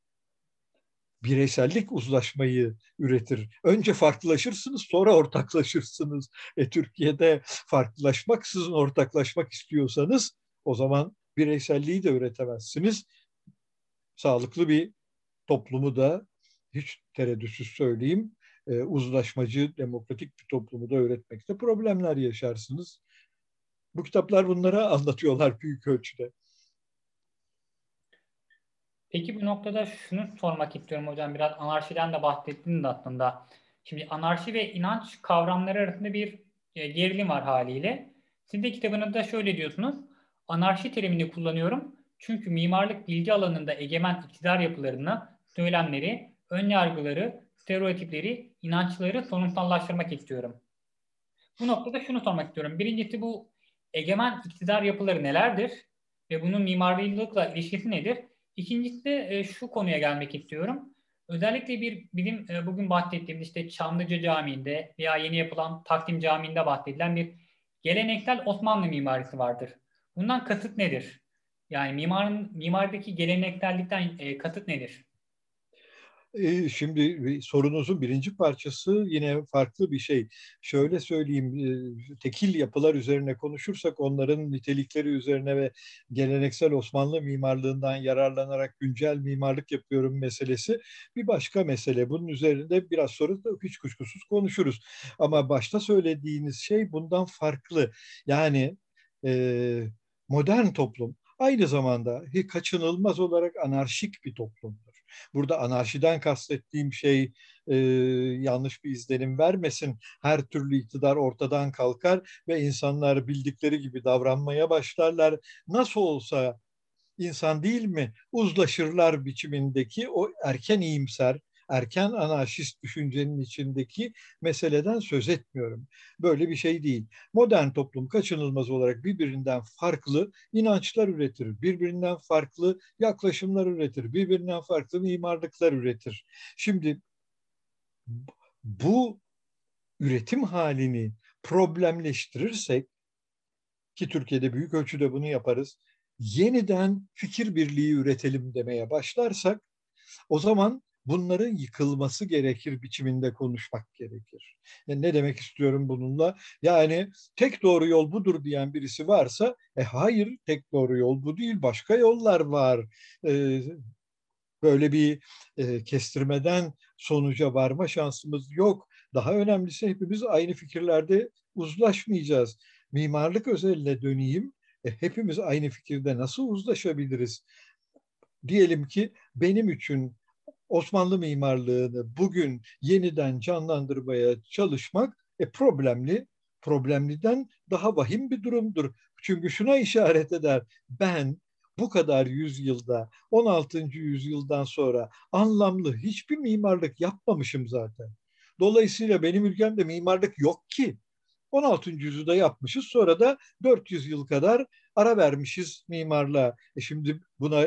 Bireysellik uzlaşmayı üretir. Önce farklılaşırsınız, sonra ortaklaşırsınız. E, Türkiye'de farklılaşmaksızın ortaklaşmak istiyorsanız o zaman bireyselliği de üretemezsiniz. Sağlıklı bir toplumu da hiç tereddütsüz söyleyeyim, e, uzlaşmacı, demokratik bir toplumu da öğretmekte problemler yaşarsınız. Bu kitaplar bunlara anlatıyorlar büyük ölçüde. Peki bu noktada şunu sormak istiyorum hocam. Biraz anarşiden de bahsettiniz aslında. Şimdi anarşi ve inanç kavramları arasında bir e, gerilim var haliyle. Siz de kitabınızda şöyle diyorsunuz. Anarşi terimini kullanıyorum. Çünkü mimarlık bilgi alanında egemen iktidar yapılarını, söylemleri, ön yargıları, stereotipleri, inançları sorunsallaştırmak istiyorum. Bu noktada şunu sormak istiyorum. Birincisi bu egemen iktidar yapıları nelerdir? Ve bunun mimarlıkla ilişkisi nedir? İkincisi e, şu konuya gelmek istiyorum. Özellikle bir bizim e, bugün bahsettiğimiz işte Çamlıca Camii'nde veya yeni yapılan Taksim Camii'nde bahsedilen bir geleneksel Osmanlı mimarisi vardır. Bundan kasıt nedir? Yani mimarın mimardaki geleneksellikten e, kasıt nedir? Şimdi sorunuzun birinci parçası yine farklı bir şey. Şöyle söyleyeyim, tekil yapılar üzerine konuşursak onların nitelikleri üzerine ve geleneksel Osmanlı mimarlığından yararlanarak güncel mimarlık yapıyorum meselesi bir başka mesele. Bunun üzerinde biraz sonra da hiç kuşkusuz konuşuruz. Ama başta söylediğiniz şey bundan farklı. Yani modern toplum aynı zamanda kaçınılmaz olarak anarşik bir toplumdur. Burada anarşiden kastettiğim şey e, yanlış bir izlenim vermesin. Her türlü iktidar ortadan kalkar ve insanlar bildikleri gibi davranmaya başlarlar. Nasıl olsa insan değil mi uzlaşırlar biçimindeki o erken iyimser, erken anarşist düşüncenin içindeki meseleden söz etmiyorum. Böyle bir şey değil. Modern toplum kaçınılmaz olarak birbirinden farklı inançlar üretir, birbirinden farklı yaklaşımlar üretir, birbirinden farklı mimarlıklar üretir. Şimdi bu üretim halini problemleştirirsek ki Türkiye'de büyük ölçüde bunu yaparız. Yeniden fikir birliği üretelim demeye başlarsak o zaman bunların yıkılması gerekir biçiminde konuşmak gerekir. Yani ne demek istiyorum bununla? Yani tek doğru yol budur diyen birisi varsa, e hayır tek doğru yol bu değil, başka yollar var. E, böyle bir e, kestirmeden sonuca varma şansımız yok. Daha önemlisi hepimiz aynı fikirlerde uzlaşmayacağız. Mimarlık özeline döneyim. E, hepimiz aynı fikirde nasıl uzlaşabiliriz? Diyelim ki benim için Osmanlı mimarlığını bugün yeniden canlandırmaya çalışmak e, problemli, problemliden daha vahim bir durumdur. Çünkü şuna işaret eder. Ben bu kadar yüzyılda, 16. yüzyıldan sonra anlamlı hiçbir mimarlık yapmamışım zaten. Dolayısıyla benim ülkemde mimarlık yok ki. 16. yüzyılda yapmışız. Sonra da 400 yıl kadar ara vermişiz mimarlığa. E şimdi buna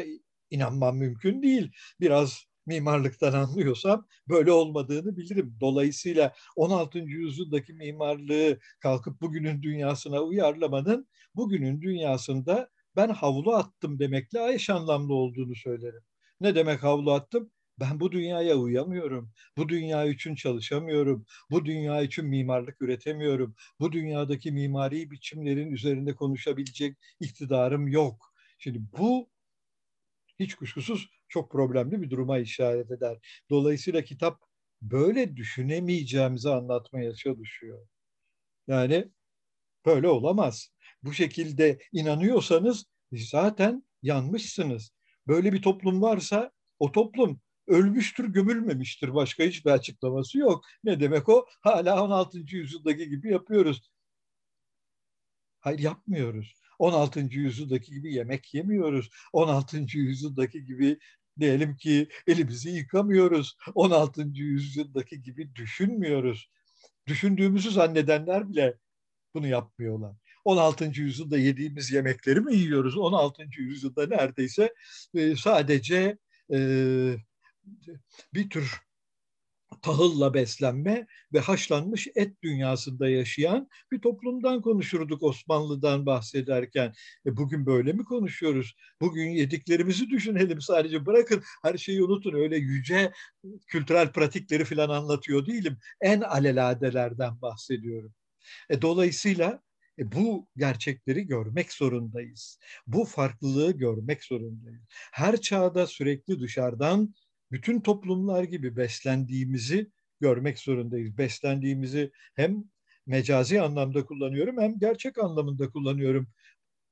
inanmam mümkün değil. Biraz mimarlıktan anlıyorsam böyle olmadığını bilirim. Dolayısıyla 16. yüzyıldaki mimarlığı kalkıp bugünün dünyasına uyarlamanın bugünün dünyasında ben havlu attım demekle eş anlamlı olduğunu söylerim. Ne demek havlu attım? Ben bu dünyaya uyamıyorum. Bu dünya için çalışamıyorum. Bu dünya için mimarlık üretemiyorum. Bu dünyadaki mimari biçimlerin üzerinde konuşabilecek iktidarım yok. Şimdi bu hiç kuşkusuz çok problemli bir duruma işaret eder. Dolayısıyla kitap böyle düşünemeyeceğimizi anlatmaya çalışıyor. Yani böyle olamaz. Bu şekilde inanıyorsanız zaten yanmışsınız. Böyle bir toplum varsa o toplum ölmüştür, gömülmemiştir. Başka hiçbir açıklaması yok. Ne demek o? Hala 16. yüzyıldaki gibi yapıyoruz. Hayır yapmıyoruz. 16. yüzyıldaki gibi yemek yemiyoruz. 16. yüzyıldaki gibi diyelim ki elimizi yıkamıyoruz. 16. yüzyıldaki gibi düşünmüyoruz. Düşündüğümüzü zannedenler bile bunu yapmıyorlar. 16. yüzyılda yediğimiz yemekleri mi yiyoruz? 16. yüzyılda neredeyse sadece bir tür tahılla beslenme ve haşlanmış et dünyasında yaşayan bir toplumdan konuşurduk Osmanlı'dan bahsederken. E bugün böyle mi konuşuyoruz? Bugün yediklerimizi düşünelim sadece. Bırakın her şeyi unutun. Öyle yüce kültürel pratikleri falan anlatıyor değilim. En aleladelerden bahsediyorum. E, dolayısıyla e, bu gerçekleri görmek zorundayız. Bu farklılığı görmek zorundayız. Her çağda sürekli dışarıdan bütün toplumlar gibi beslendiğimizi görmek zorundayız. Beslendiğimizi hem mecazi anlamda kullanıyorum hem gerçek anlamında kullanıyorum.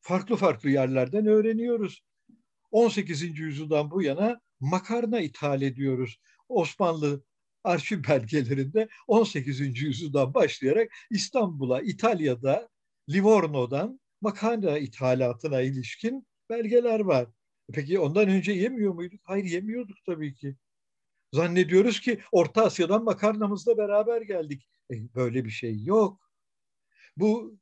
Farklı farklı yerlerden öğreniyoruz. 18. yüzyıldan bu yana makarna ithal ediyoruz. Osmanlı arşiv belgelerinde 18. yüzyıldan başlayarak İstanbul'a, İtalya'da, Livorno'dan makarna ithalatına ilişkin belgeler var. Peki ondan önce yemiyor muyduk? Hayır yemiyorduk tabii ki. Zannediyoruz ki Orta Asya'dan makarnamızla beraber geldik. E, böyle bir şey yok. Bu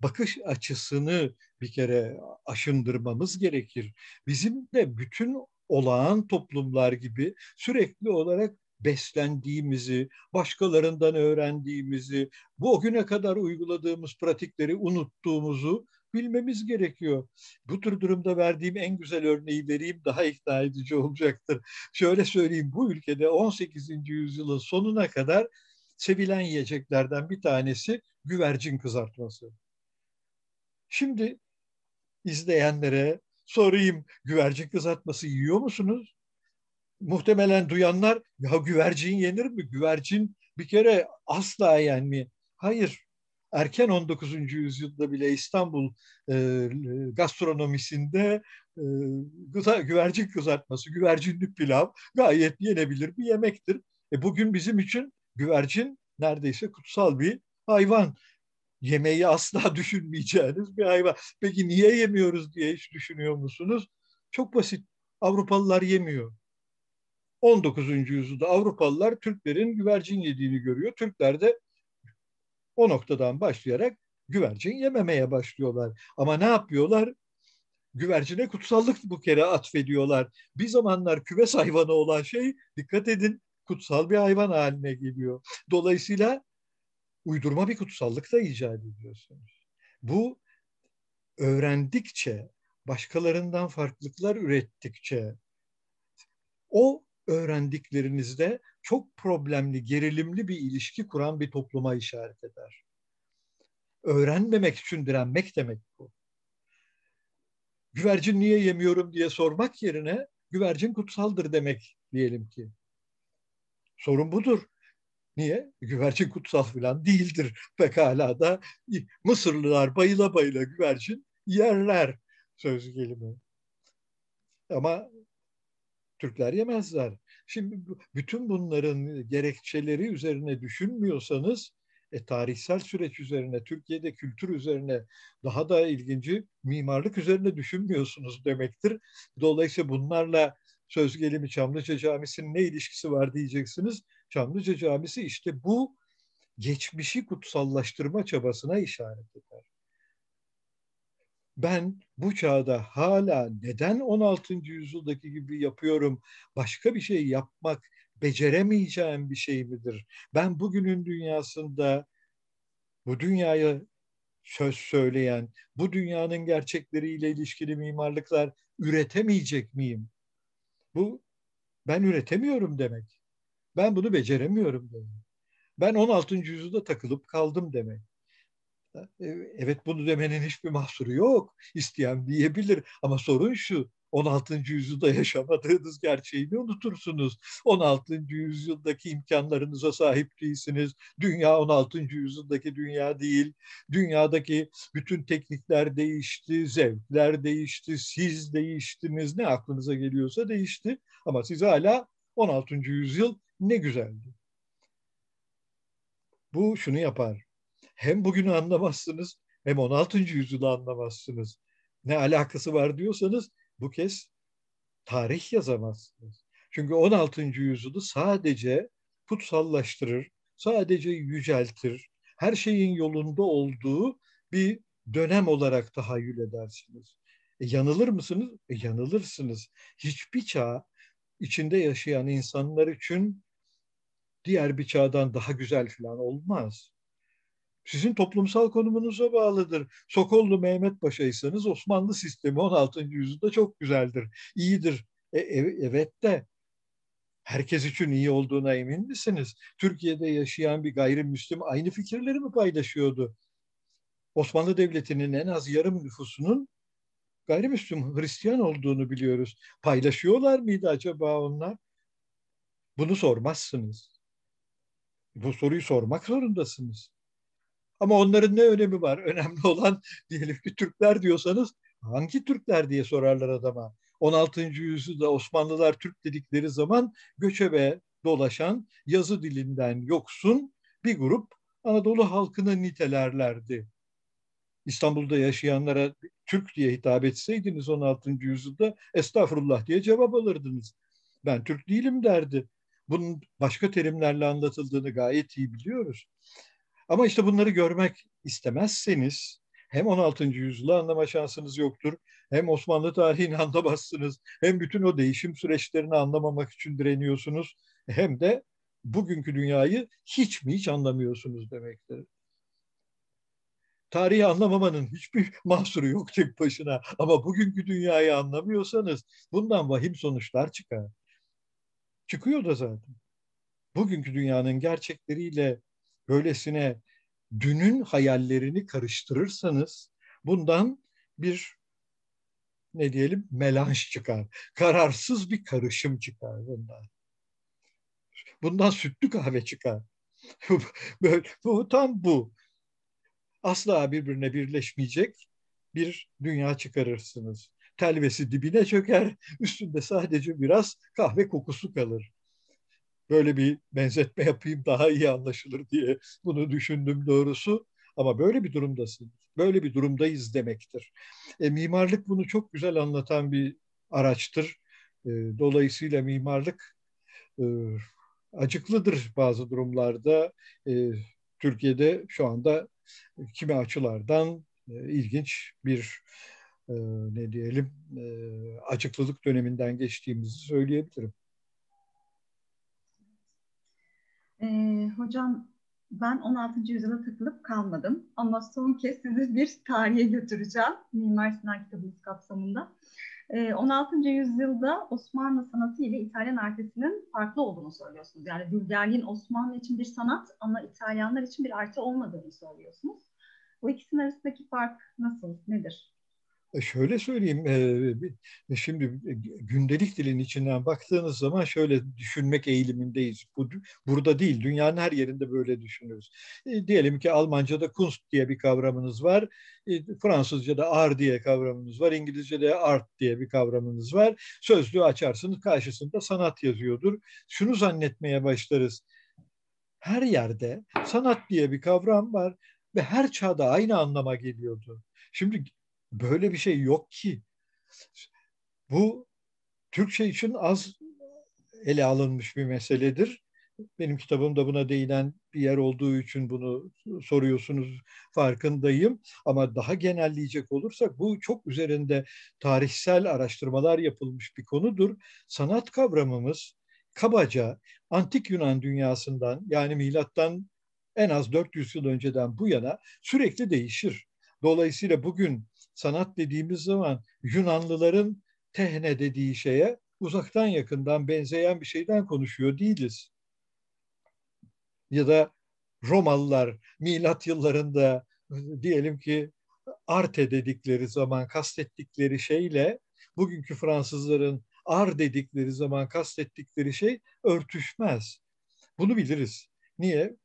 bakış açısını bir kere aşındırmamız gerekir. Bizim de bütün olağan toplumlar gibi sürekli olarak beslendiğimizi, başkalarından öğrendiğimizi, bu o güne kadar uyguladığımız pratikleri unuttuğumuzu bilmemiz gerekiyor. Bu tür durumda verdiğim en güzel örneği vereyim daha ikna edici olacaktır. Şöyle söyleyeyim bu ülkede 18. yüzyılın sonuna kadar sevilen yiyeceklerden bir tanesi güvercin kızartması. Şimdi izleyenlere sorayım güvercin kızartması yiyor musunuz? Muhtemelen duyanlar ya güvercin yenir mi? Güvercin bir kere asla yenmiyor. Hayır. Erken 19. yüzyılda bile İstanbul e, gastronomisinde e, gıza, güvercin kızartması, güvercinli pilav gayet yenebilir bir yemektir. E, bugün bizim için güvercin neredeyse kutsal bir hayvan yemeği asla düşünmeyeceğiniz bir hayvan. Peki niye yemiyoruz diye hiç düşünüyor musunuz? Çok basit. Avrupalılar yemiyor. 19. yüzyılda Avrupalılar Türklerin güvercin yediğini görüyor. Türkler de o noktadan başlayarak güvercin yememeye başlıyorlar. Ama ne yapıyorlar? Güvercine kutsallık bu kere atfediyorlar. Bir zamanlar küves hayvanı olan şey dikkat edin kutsal bir hayvan haline geliyor. Dolayısıyla uydurma bir kutsallık da icat ediyorsunuz. Bu öğrendikçe, başkalarından farklılıklar ürettikçe o öğrendiklerinizde çok problemli, gerilimli bir ilişki kuran bir topluma işaret eder. Öğrenmemek için direnmek demek bu. Güvercin niye yemiyorum diye sormak yerine güvercin kutsaldır demek diyelim ki. Sorun budur. Niye? Güvercin kutsal falan değildir. Pekala da Mısırlılar bayıla bayıla güvercin yerler söz gelimi. Ama Türkler yemezler. Şimdi bütün bunların gerekçeleri üzerine düşünmüyorsanız e, tarihsel süreç üzerine, Türkiye'de kültür üzerine, daha da ilginci mimarlık üzerine düşünmüyorsunuz demektir. Dolayısıyla bunlarla söz gelimi Çamlıca Camisi'nin ne ilişkisi var diyeceksiniz. Çamlıca Camisi işte bu geçmişi kutsallaştırma çabasına işaret eder. Ben bu çağda hala neden 16. yüzyıldaki gibi yapıyorum, başka bir şey yapmak beceremeyeceğim bir şey midir? Ben bugünün dünyasında bu dünyaya söz söyleyen, bu dünyanın gerçekleriyle ilişkili mimarlıklar üretemeyecek miyim? Bu ben üretemiyorum demek. Ben bunu beceremiyorum demek. Ben 16. yüzyılda takılıp kaldım demek. E, evet bunu demenin hiçbir mahsuru yok. İsteyen diyebilir ama sorun şu. 16. yüzyılda yaşamadığınız gerçeğini unutursunuz. 16. yüzyıldaki imkanlarınıza sahip değilsiniz. Dünya 16. yüzyıldaki dünya değil. Dünyadaki bütün teknikler değişti, zevkler değişti, siz değiştiniz. Ne aklınıza geliyorsa değişti. Ama siz hala 16. yüzyıl ne güzeldi. Bu şunu yapar. Hem bugünü anlamazsınız hem 16. yüzyılı anlamazsınız. Ne alakası var diyorsanız bu kez tarih yazamazsınız. Çünkü 16. yüzyılı sadece kutsallaştırır, sadece yüceltir, her şeyin yolunda olduğu bir dönem olarak tahayyül edersiniz. E, yanılır mısınız? E, yanılırsınız. Hiçbir çağ içinde yaşayan insanlar için diğer bir çağdan daha güzel falan olmaz. Sizin toplumsal konumunuza bağlıdır. Sokollu Mehmet Paşa'ysanız Osmanlı sistemi 16. yüzyılda çok güzeldir, iyidir. E, evet de herkes için iyi olduğuna emin misiniz? Türkiye'de yaşayan bir gayrimüslim aynı fikirleri mi paylaşıyordu? Osmanlı Devleti'nin en az yarım nüfusunun gayrimüslim Hristiyan olduğunu biliyoruz. Paylaşıyorlar mıydı acaba onlar? Bunu sormazsınız. Bu soruyu sormak zorundasınız. Ama onların ne önemi var? Önemli olan diyelim ki Türkler diyorsanız hangi Türkler diye sorarlar adama. 16. yüzyılda Osmanlılar Türk dedikleri zaman göçebe dolaşan, yazı dilinden yoksun bir grup Anadolu halkını nitelerlerdi. İstanbul'da yaşayanlara Türk diye hitap etseydiniz 16. yüzyılda estağfurullah diye cevap alırdınız. Ben Türk değilim derdi. Bunun başka terimlerle anlatıldığını gayet iyi biliyoruz. Ama işte bunları görmek istemezseniz hem 16. yüzyılı anlama şansınız yoktur, hem Osmanlı tarihini anlamazsınız, hem bütün o değişim süreçlerini anlamamak için direniyorsunuz, hem de bugünkü dünyayı hiç mi hiç anlamıyorsunuz demektir. Tarihi anlamamanın hiçbir mahsuru yok tek başına. Ama bugünkü dünyayı anlamıyorsanız bundan vahim sonuçlar çıkar. Çıkıyor da zaten. Bugünkü dünyanın gerçekleriyle böylesine dünün hayallerini karıştırırsanız bundan bir ne diyelim melanj çıkar. Kararsız bir karışım çıkar bundan. Bundan sütlü kahve çıkar. Böyle, bu tam bu. Asla birbirine birleşmeyecek bir dünya çıkarırsınız. Telvesi dibine çöker, üstünde sadece biraz kahve kokusu kalır böyle bir benzetme yapayım daha iyi anlaşılır diye bunu düşündüm doğrusu. Ama böyle bir durumdasınız. Böyle bir durumdayız demektir. E, mimarlık bunu çok güzel anlatan bir araçtır. E, dolayısıyla mimarlık e, acıklıdır bazı durumlarda. E, Türkiye'de şu anda kimi açılardan e, ilginç bir e, ne diyelim e, acıklılık döneminden geçtiğimizi söyleyebilirim. Ee, hocam ben 16. yüzyıla takılıp kalmadım ama son kez sizi bir tarihe götüreceğim Mimar Sinan kitabımız kapsamında. Ee, 16. yüzyılda Osmanlı sanatı ile İtalyan artistinin farklı olduğunu söylüyorsunuz. Yani Dülgerliğin Osmanlı için bir sanat ama İtalyanlar için bir artı olmadığını söylüyorsunuz. Bu ikisinin arasındaki fark nasıl, nedir? E, şöyle söyleyeyim, e, şimdi gündelik dilin içinden baktığınız zaman şöyle düşünmek eğilimindeyiz. Bu, burada değil, dünyanın her yerinde böyle düşünürüz. E, diyelim ki Almanca'da Kunst diye bir kavramınız var, Fransızca'da art diye kavramınız var, İngilizce'de art diye bir kavramınız var. Sözlüğü açarsınız, karşısında sanat yazıyordur. Şunu zannetmeye başlarız, her yerde sanat diye bir kavram var ve her çağda aynı anlama geliyordu. Şimdi Böyle bir şey yok ki. Bu Türkçe için az ele alınmış bir meseledir. Benim kitabımda buna değinen bir yer olduğu için bunu soruyorsunuz farkındayım. Ama daha genelleyecek olursak bu çok üzerinde tarihsel araştırmalar yapılmış bir konudur. Sanat kavramımız kabaca antik Yunan dünyasından yani milattan en az 400 yıl önceden bu yana sürekli değişir. Dolayısıyla bugün sanat dediğimiz zaman Yunanlıların tehne dediği şeye uzaktan yakından benzeyen bir şeyden konuşuyor değiliz. Ya da Romalılar milat yıllarında diyelim ki arte dedikleri zaman kastettikleri şeyle bugünkü Fransızların ar dedikleri zaman kastettikleri şey örtüşmez. Bunu biliriz. Niye?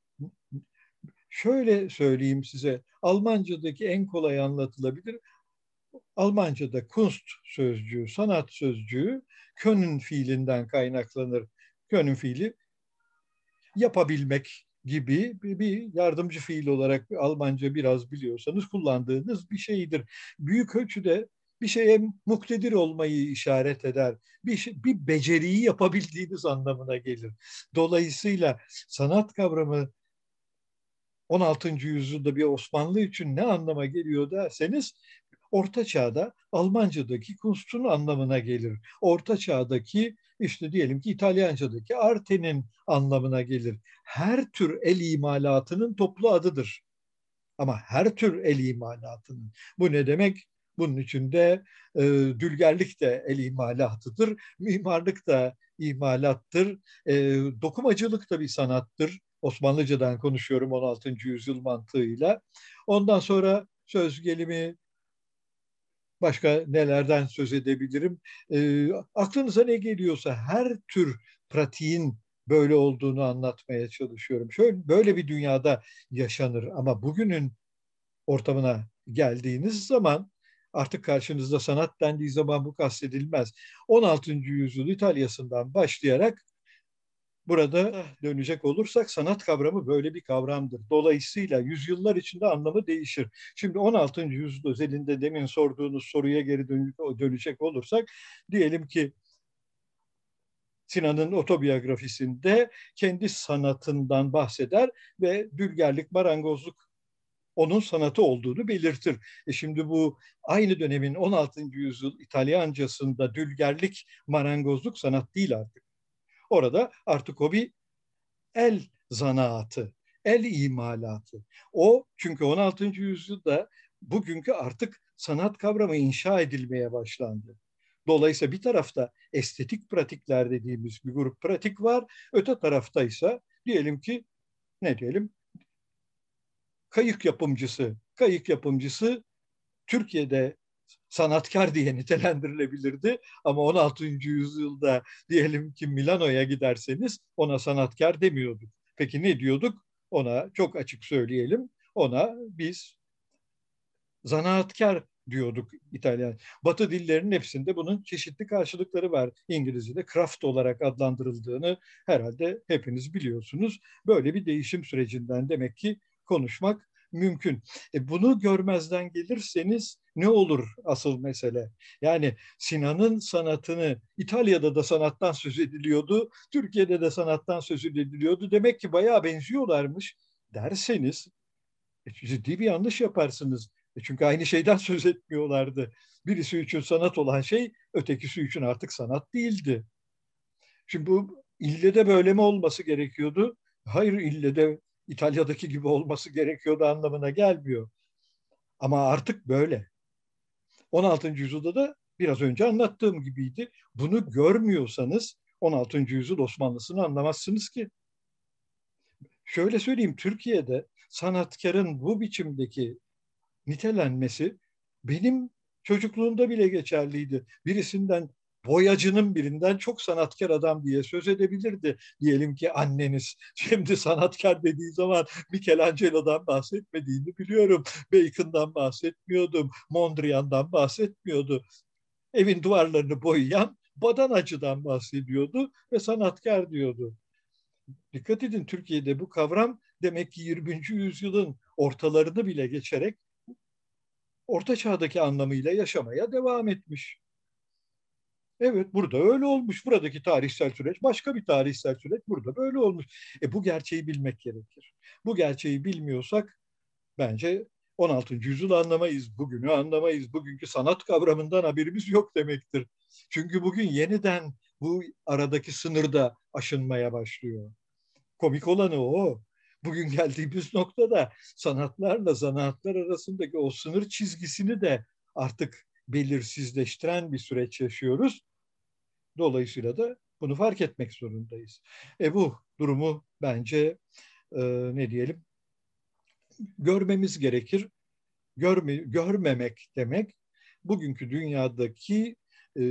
Şöyle söyleyeyim size. Almanca'daki en kolay anlatılabilir Almanca'da Kunst sözcüğü, sanat sözcüğü können fiilinden kaynaklanır. Können fiili yapabilmek gibi bir yardımcı fiil olarak Almanca biraz biliyorsanız kullandığınız bir şeydir. Büyük ölçüde bir şeye muktedir olmayı işaret eder. Bir, şey, bir beceriyi yapabildiğiniz anlamına gelir. Dolayısıyla sanat kavramı 16. yüzyılda bir Osmanlı için ne anlama geliyor derseniz Orta Çağ'da Almanca'daki Kunst'un anlamına gelir. Orta Çağ'daki işte diyelim ki İtalyanca'daki arte'nin anlamına gelir. Her tür el imalatının toplu adıdır. Ama her tür el imalatının. Bu ne demek? Bunun içinde e, dülgerlik de el imalatıdır, mimarlık da imalattır, e, dokumacılık da bir sanattır. Osmanlıcadan konuşuyorum 16. yüzyıl mantığıyla. Ondan sonra söz gelimi Başka nelerden söz edebilirim? E, aklınıza ne geliyorsa her tür pratiğin böyle olduğunu anlatmaya çalışıyorum. Şöyle böyle bir dünyada yaşanır ama bugünün ortamına geldiğiniz zaman artık karşınızda sanat dendiği zaman bu kastedilmez. 16. yüzyıl İtalya'sından başlayarak burada dönecek olursak sanat kavramı böyle bir kavramdır. Dolayısıyla yüzyıllar içinde anlamı değişir. Şimdi 16. yüzyıl özelinde demin sorduğunuz soruya geri dönecek olursak diyelim ki Sinan'ın otobiyografisinde kendi sanatından bahseder ve dülgerlik, marangozluk onun sanatı olduğunu belirtir. E şimdi bu aynı dönemin 16. yüzyıl İtalyancasında dülgerlik, marangozluk sanat değil artık. Orada artık o bir el zanaatı, el imalatı. O çünkü 16. yüzyılda bugünkü artık sanat kavramı inşa edilmeye başlandı. Dolayısıyla bir tarafta estetik pratikler dediğimiz bir grup pratik var. Öte tarafta ise diyelim ki ne diyelim kayık yapımcısı. Kayık yapımcısı Türkiye'de sanatkar diye nitelendirilebilirdi. Ama 16. yüzyılda diyelim ki Milano'ya giderseniz ona sanatkar demiyorduk. Peki ne diyorduk? Ona çok açık söyleyelim. Ona biz zanaatkar diyorduk İtalyan. Batı dillerinin hepsinde bunun çeşitli karşılıkları var. İngilizce'de craft olarak adlandırıldığını herhalde hepiniz biliyorsunuz. Böyle bir değişim sürecinden demek ki konuşmak mümkün. E bunu görmezden gelirseniz ne olur asıl mesele? Yani Sinan'ın sanatını İtalya'da da sanattan söz ediliyordu, Türkiye'de de sanattan söz ediliyordu. Demek ki bayağı benziyorlarmış derseniz e, ciddi bir yanlış yaparsınız. E çünkü aynı şeyden söz etmiyorlardı. Birisi için sanat olan şey ötekisi için artık sanat değildi. Şimdi bu ille de böyle mi olması gerekiyordu? Hayır ille de İtalya'daki gibi olması gerekiyordu anlamına gelmiyor. Ama artık böyle. 16. yüzyılda da biraz önce anlattığım gibiydi. Bunu görmüyorsanız 16. yüzyıl Osmanlısını anlamazsınız ki. Şöyle söyleyeyim Türkiye'de sanatkarın bu biçimdeki nitelenmesi benim çocukluğumda bile geçerliydi. Birisinden boyacının birinden çok sanatkar adam diye söz edebilirdi. Diyelim ki anneniz. Şimdi sanatkar dediği zaman Michelangelo'dan bahsetmediğini biliyorum. Bacon'dan bahsetmiyordum. Mondrian'dan bahsetmiyordu. Evin duvarlarını boyayan badanacıdan bahsediyordu ve sanatkar diyordu. Dikkat edin Türkiye'de bu kavram demek ki 20. yüzyılın ortalarını bile geçerek orta çağdaki anlamıyla yaşamaya devam etmiş. Evet burada öyle olmuş. Buradaki tarihsel süreç başka bir tarihsel süreç burada böyle olmuş. E bu gerçeği bilmek gerekir. Bu gerçeği bilmiyorsak bence 16. yüzyıl anlamayız, bugünü anlamayız. Bugünkü sanat kavramından haberimiz yok demektir. Çünkü bugün yeniden bu aradaki sınırda aşınmaya başlıyor. Komik olanı o. Bugün geldiğimiz noktada sanatlarla zanaatlar arasındaki o sınır çizgisini de artık belirsizleştiren bir süreç yaşıyoruz. Dolayısıyla da bunu fark etmek zorundayız. E bu durumu bence e, ne diyelim görmemiz gerekir. Görme, görmemek demek bugünkü dünyadaki e,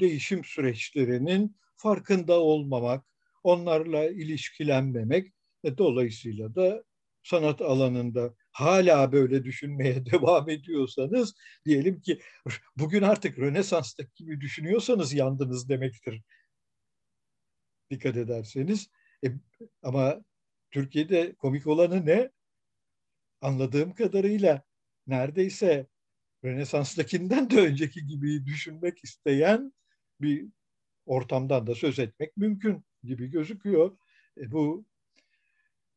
değişim süreçlerinin farkında olmamak, onlarla ilişkilenmemek ve dolayısıyla da sanat alanında hala böyle düşünmeye devam ediyorsanız diyelim ki bugün artık Rönesans'taki gibi düşünüyorsanız yandınız demektir. Dikkat ederseniz. E, ama Türkiye'de komik olanı ne? Anladığım kadarıyla neredeyse Rönesans'takinden de önceki gibi düşünmek isteyen bir ortamdan da söz etmek mümkün gibi gözüküyor. E, bu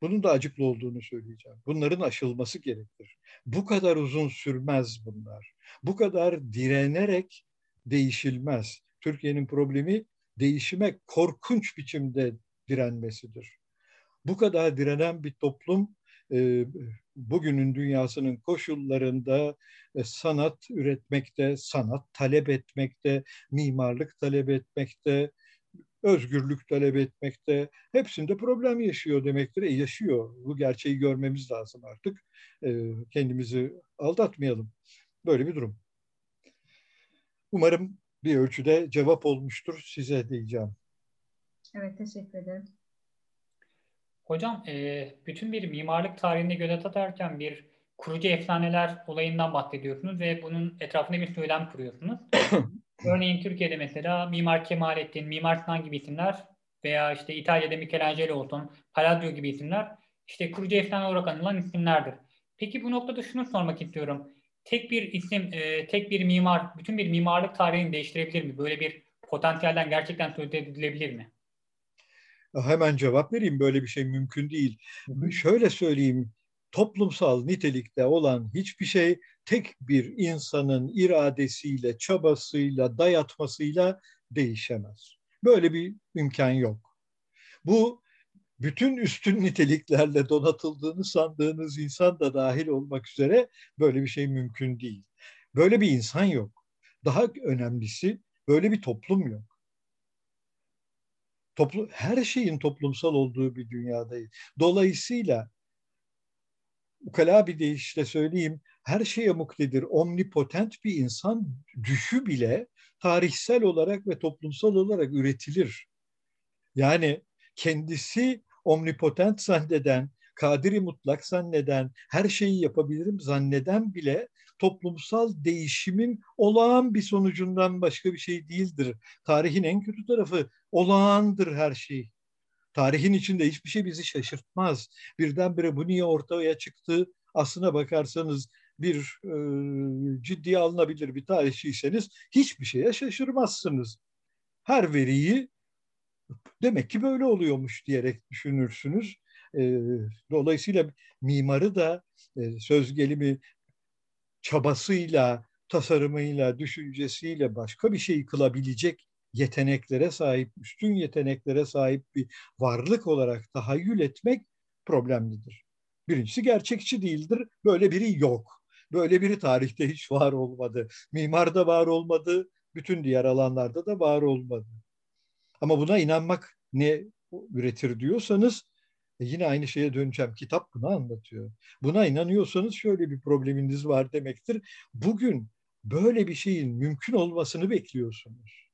bunun da acıklı olduğunu söyleyeceğim. Bunların aşılması gerekir. Bu kadar uzun sürmez bunlar. Bu kadar direnerek değişilmez. Türkiye'nin problemi değişime korkunç biçimde direnmesidir. Bu kadar direnen bir toplum e, bugünün dünyasının koşullarında e, sanat üretmekte, sanat talep etmekte, mimarlık talep etmekte, özgürlük talep etmekte, hepsinde problem yaşıyor demektir. E yaşıyor. Bu gerçeği görmemiz lazım artık. E, kendimizi aldatmayalım. Böyle bir durum. Umarım bir ölçüde cevap olmuştur size diyeceğim. Evet, teşekkür ederim. Hocam, e, bütün bir mimarlık tarihinde göz atarken bir kurucu efsaneler olayından bahsediyorsunuz ve bunun etrafında bir söylem kuruyorsunuz. Örneğin Türkiye'de mesela Mimar Kemalettin, Mimar Sinan gibi isimler veya işte İtalya'da Michelangelo olsun, Palladio gibi isimler işte kurucu efsane olarak anılan isimlerdir. Peki bu noktada şunu sormak istiyorum. Tek bir isim, e, tek bir mimar bütün bir mimarlık tarihini değiştirebilir mi? Böyle bir potansiyelden gerçekten söz edilebilir mi? Hemen cevap vereyim. Böyle bir şey mümkün değil. Şöyle söyleyeyim. Toplumsal nitelikte olan hiçbir şey tek bir insanın iradesiyle, çabasıyla, dayatmasıyla değişemez. Böyle bir imkan yok. Bu bütün üstün niteliklerle donatıldığını sandığınız insan da dahil olmak üzere böyle bir şey mümkün değil. Böyle bir insan yok. Daha önemlisi böyle bir toplum yok. Toplu, her şeyin toplumsal olduğu bir dünyadayız. Dolayısıyla ukala bir deyişle söyleyeyim, her şeye muktedir, omnipotent bir insan düşü bile tarihsel olarak ve toplumsal olarak üretilir. Yani kendisi omnipotent zanneden, kadiri mutlak zanneden, her şeyi yapabilirim zanneden bile toplumsal değişimin olağan bir sonucundan başka bir şey değildir. Tarihin en kötü tarafı olağandır her şey. Tarihin içinde hiçbir şey bizi şaşırtmaz. Birdenbire bu niye ortaya çıktı? Aslına bakarsanız bir e, ciddiye alınabilir bir tarihçiyseniz hiçbir şeye şaşırmazsınız. Her veriyi demek ki böyle oluyormuş diyerek düşünürsünüz. E, dolayısıyla mimarı da e, söz gelimi çabasıyla, tasarımıyla, düşüncesiyle başka bir şey kılabilecek yeteneklere sahip, üstün yeteneklere sahip bir varlık olarak tahayyül etmek problemlidir. Birincisi gerçekçi değildir. Böyle biri yok. Böyle biri tarihte hiç var olmadı. Mimarda var olmadı. Bütün diğer alanlarda da var olmadı. Ama buna inanmak ne üretir diyorsanız e yine aynı şeye döneceğim. Kitap bunu anlatıyor. Buna inanıyorsanız şöyle bir probleminiz var demektir. Bugün böyle bir şeyin mümkün olmasını bekliyorsunuz.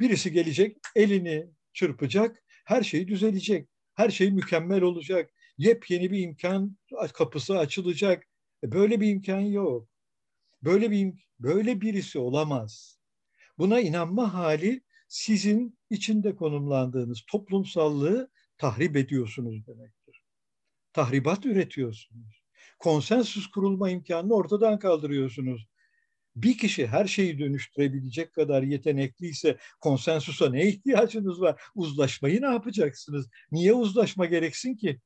Birisi gelecek, elini çırpacak, her şey düzelecek. Her şey mükemmel olacak. Yepyeni bir imkan kapısı açılacak. E böyle bir imkan yok. Böyle bir böyle birisi olamaz. Buna inanma hali sizin içinde konumlandığınız toplumsallığı tahrip ediyorsunuz demektir. Tahribat üretiyorsunuz. Konsensüs kurulma imkanını ortadan kaldırıyorsunuz. Bir kişi her şeyi dönüştürebilecek kadar yetenekliyse konsensusa ne ihtiyacınız var? Uzlaşmayı ne yapacaksınız? Niye uzlaşma gereksin ki?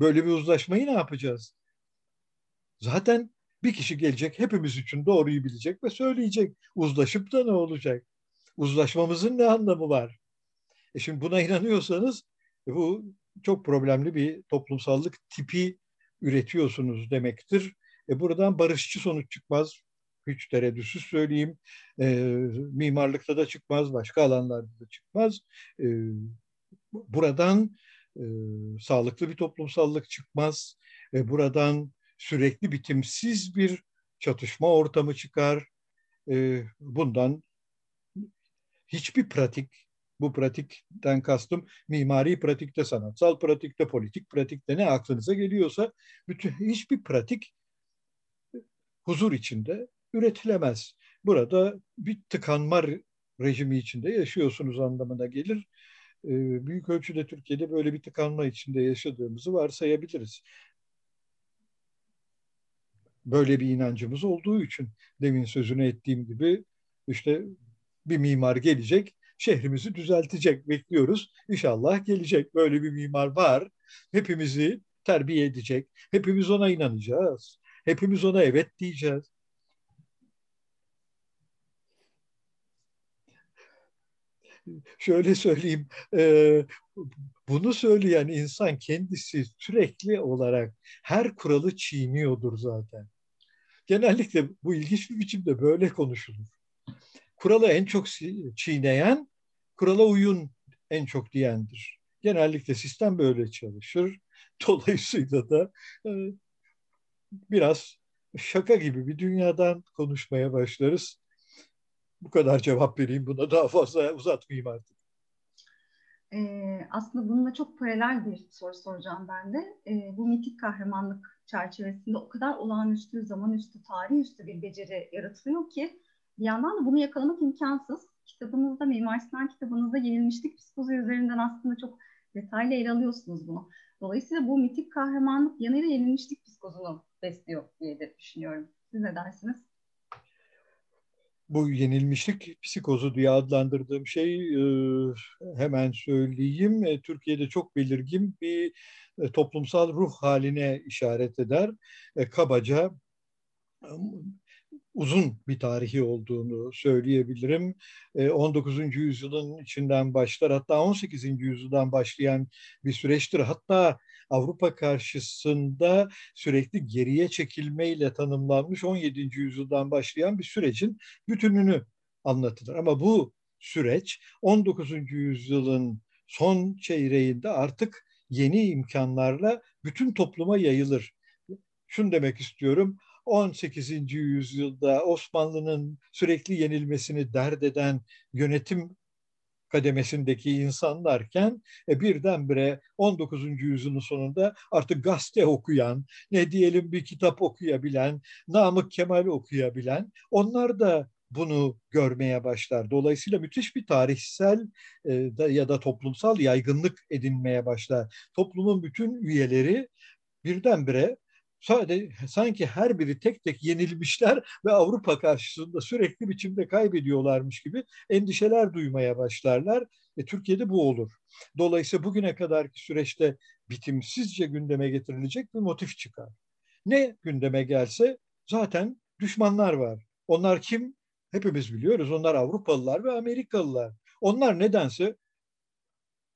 Böyle bir uzlaşmayı ne yapacağız? Zaten bir kişi gelecek hepimiz için doğruyu bilecek ve söyleyecek. Uzlaşıp da ne olacak? Uzlaşmamızın ne anlamı var? E şimdi buna inanıyorsanız e bu çok problemli bir toplumsallık tipi üretiyorsunuz demektir. E buradan barışçı sonuç çıkmaz. Hiç tereddütsüz söyleyeyim. E, mimarlıkta da çıkmaz, başka alanlarda da çıkmaz. E, buradan e, sağlıklı bir toplumsallık çıkmaz. E, buradan sürekli bitimsiz bir çatışma ortamı çıkar. E, bundan hiçbir pratik bu pratikten kastım mimari pratikte, sanatsal pratikte, politik pratikte ne aklınıza geliyorsa bütün hiçbir pratik huzur içinde üretilemez. Burada bir tıkanma rejimi içinde yaşıyorsunuz anlamına gelir. Ee, büyük ölçüde Türkiye'de böyle bir tıkanma içinde yaşadığımızı varsayabiliriz. Böyle bir inancımız olduğu için demin sözünü ettiğim gibi işte bir mimar gelecek, şehrimizi düzeltecek bekliyoruz. İnşallah gelecek. Böyle bir mimar var. Hepimizi terbiye edecek. Hepimiz ona inanacağız. Hepimiz ona evet diyeceğiz. Şöyle söyleyeyim, e, bunu söyleyen insan kendisi sürekli olarak her kuralı çiğniyordur zaten. Genellikle bu ilginç bir biçimde böyle konuşulur. Kuralı en çok çiğneyen kurala uyun en çok diyendir. Genellikle sistem böyle çalışır. Dolayısıyla da e, biraz şaka gibi bir dünyadan konuşmaya başlarız. Bu kadar cevap vereyim buna daha fazla uzatmayayım artık. e, aslında bununla çok paralel bir soru soracağım ben de. E, bu mitik kahramanlık çerçevesinde o kadar olağanüstü, zamanüstü, tarihüstü bir beceri yaratılıyor ki bir yandan da bunu yakalamak imkansız. Kitabınızda, Mimar Sinan kitabınızda yenilmişlik psikoloji üzerinden aslında çok detaylı ele alıyorsunuz bunu. Dolayısıyla bu mitik kahramanlık yanıyla yenilmişlik psikozunu besliyor diye de düşünüyorum. Siz ne dersiniz? Bu yenilmişlik psikozu diye adlandırdığım şey e, hemen söyleyeyim. E, Türkiye'de çok belirgin bir e, toplumsal ruh haline işaret eder. Kabaca uzun bir tarihi olduğunu söyleyebilirim. 19. yüzyılın içinden başlar hatta 18. yüzyıldan başlayan bir süreçtir. Hatta Avrupa karşısında sürekli geriye çekilmeyle tanımlanmış 17. yüzyıldan başlayan bir sürecin bütününü anlatılır. Ama bu süreç 19. yüzyılın son çeyreğinde artık yeni imkanlarla bütün topluma yayılır. Şunu demek istiyorum. 18. yüzyılda Osmanlı'nın sürekli yenilmesini dert eden yönetim kademesindeki insanlarken e, birdenbire 19. yüzyılın sonunda artık gazete okuyan, ne diyelim bir kitap okuyabilen, Namık Kemal okuyabilen, onlar da bunu görmeye başlar. Dolayısıyla müthiş bir tarihsel e, da, ya da toplumsal yaygınlık edinmeye başlar. Toplumun bütün üyeleri birdenbire sanki her biri tek tek yenilmişler ve Avrupa karşısında sürekli biçimde kaybediyorlarmış gibi endişeler duymaya başlarlar. E, Türkiye'de bu olur. Dolayısıyla bugüne kadarki süreçte bitimsizce gündeme getirilecek bir motif çıkar. Ne gündeme gelse zaten düşmanlar var. Onlar kim? Hepimiz biliyoruz. Onlar Avrupalılar ve Amerikalılar. Onlar nedense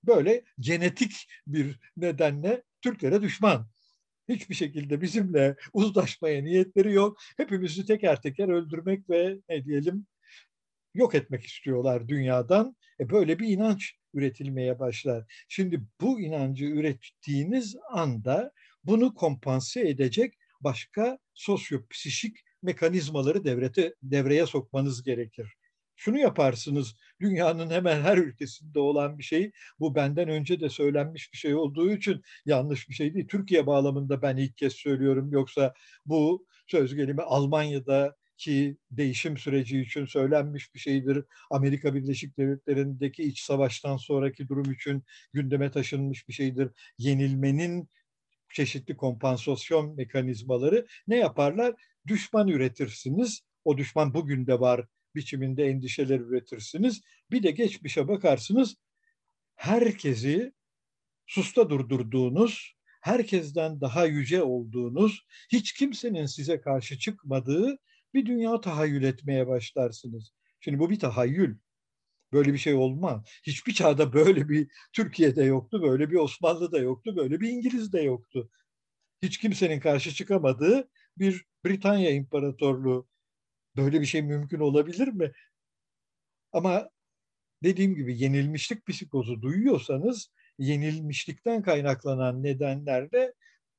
böyle genetik bir nedenle Türklere düşman hiçbir şekilde bizimle uzlaşmaya niyetleri yok. Hepimizi teker teker öldürmek ve ne diyelim yok etmek istiyorlar dünyadan. E böyle bir inanç üretilmeye başlar. Şimdi bu inancı ürettiğiniz anda bunu kompanse edecek başka sosyopsişik mekanizmaları devrete, devreye sokmanız gerekir şunu yaparsınız. Dünyanın hemen her ülkesinde olan bir şey. Bu benden önce de söylenmiş bir şey olduğu için yanlış bir şey değil. Türkiye bağlamında ben ilk kez söylüyorum. Yoksa bu söz gelimi Almanya'da ki değişim süreci için söylenmiş bir şeydir. Amerika Birleşik Devletleri'ndeki iç savaştan sonraki durum için gündeme taşınmış bir şeydir. Yenilmenin çeşitli kompansasyon mekanizmaları ne yaparlar? Düşman üretirsiniz. O düşman bugün de var biçiminde endişeler üretirsiniz. Bir de geçmişe bakarsınız herkesi susta durdurduğunuz, herkesten daha yüce olduğunuz, hiç kimsenin size karşı çıkmadığı bir dünya tahayyül etmeye başlarsınız. Şimdi bu bir tahayyül. Böyle bir şey olmaz. Hiçbir çağda böyle bir Türkiye'de yoktu, böyle bir Osmanlı'da yoktu, böyle bir İngiliz'de yoktu. Hiç kimsenin karşı çıkamadığı bir Britanya İmparatorluğu Böyle bir şey mümkün olabilir mi? Ama dediğim gibi yenilmişlik psikozu duyuyorsanız yenilmişlikten kaynaklanan nedenlerle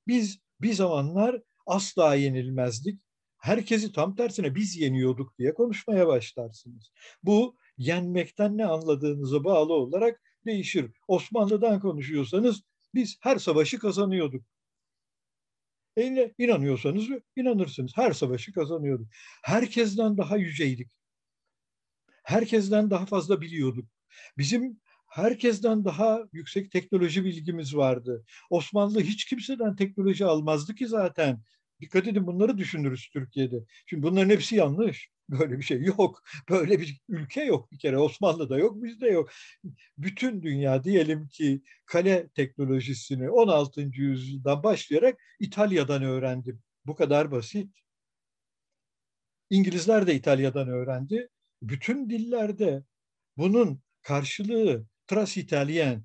biz bir zamanlar asla yenilmezdik. Herkesi tam tersine biz yeniyorduk diye konuşmaya başlarsınız. Bu yenmekten ne anladığınıza bağlı olarak değişir. Osmanlı'dan konuşuyorsanız biz her savaşı kazanıyorduk. E inanıyorsanız inanırsınız. Her savaşı kazanıyorduk. Herkesten daha yüceydik. Herkesten daha fazla biliyorduk. Bizim herkesten daha yüksek teknoloji bilgimiz vardı. Osmanlı hiç kimseden teknoloji almazdı ki zaten. Dikkat edin bunları düşünürüz Türkiye'de. Şimdi bunların hepsi yanlış. Böyle bir şey yok. Böyle bir ülke yok bir kere. Osmanlı'da yok, bizde yok. Bütün dünya diyelim ki kale teknolojisini 16. yüzyıldan başlayarak İtalya'dan öğrendi. Bu kadar basit. İngilizler de İtalya'dan öğrendi. Bütün dillerde bunun karşılığı Trans-İtalyen,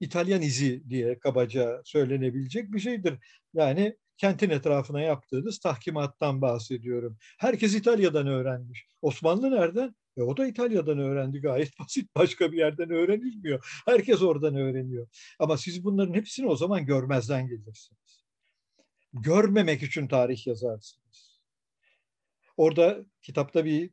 İtalyan izi diye kabaca söylenebilecek bir şeydir. Yani kentin etrafına yaptığınız tahkimattan bahsediyorum. Herkes İtalya'dan öğrenmiş. Osmanlı nereden? E o da İtalya'dan öğrendi gayet basit. Başka bir yerden öğrenilmiyor. Herkes oradan öğreniyor. Ama siz bunların hepsini o zaman görmezden gelirsiniz. Görmemek için tarih yazarsınız. Orada kitapta bir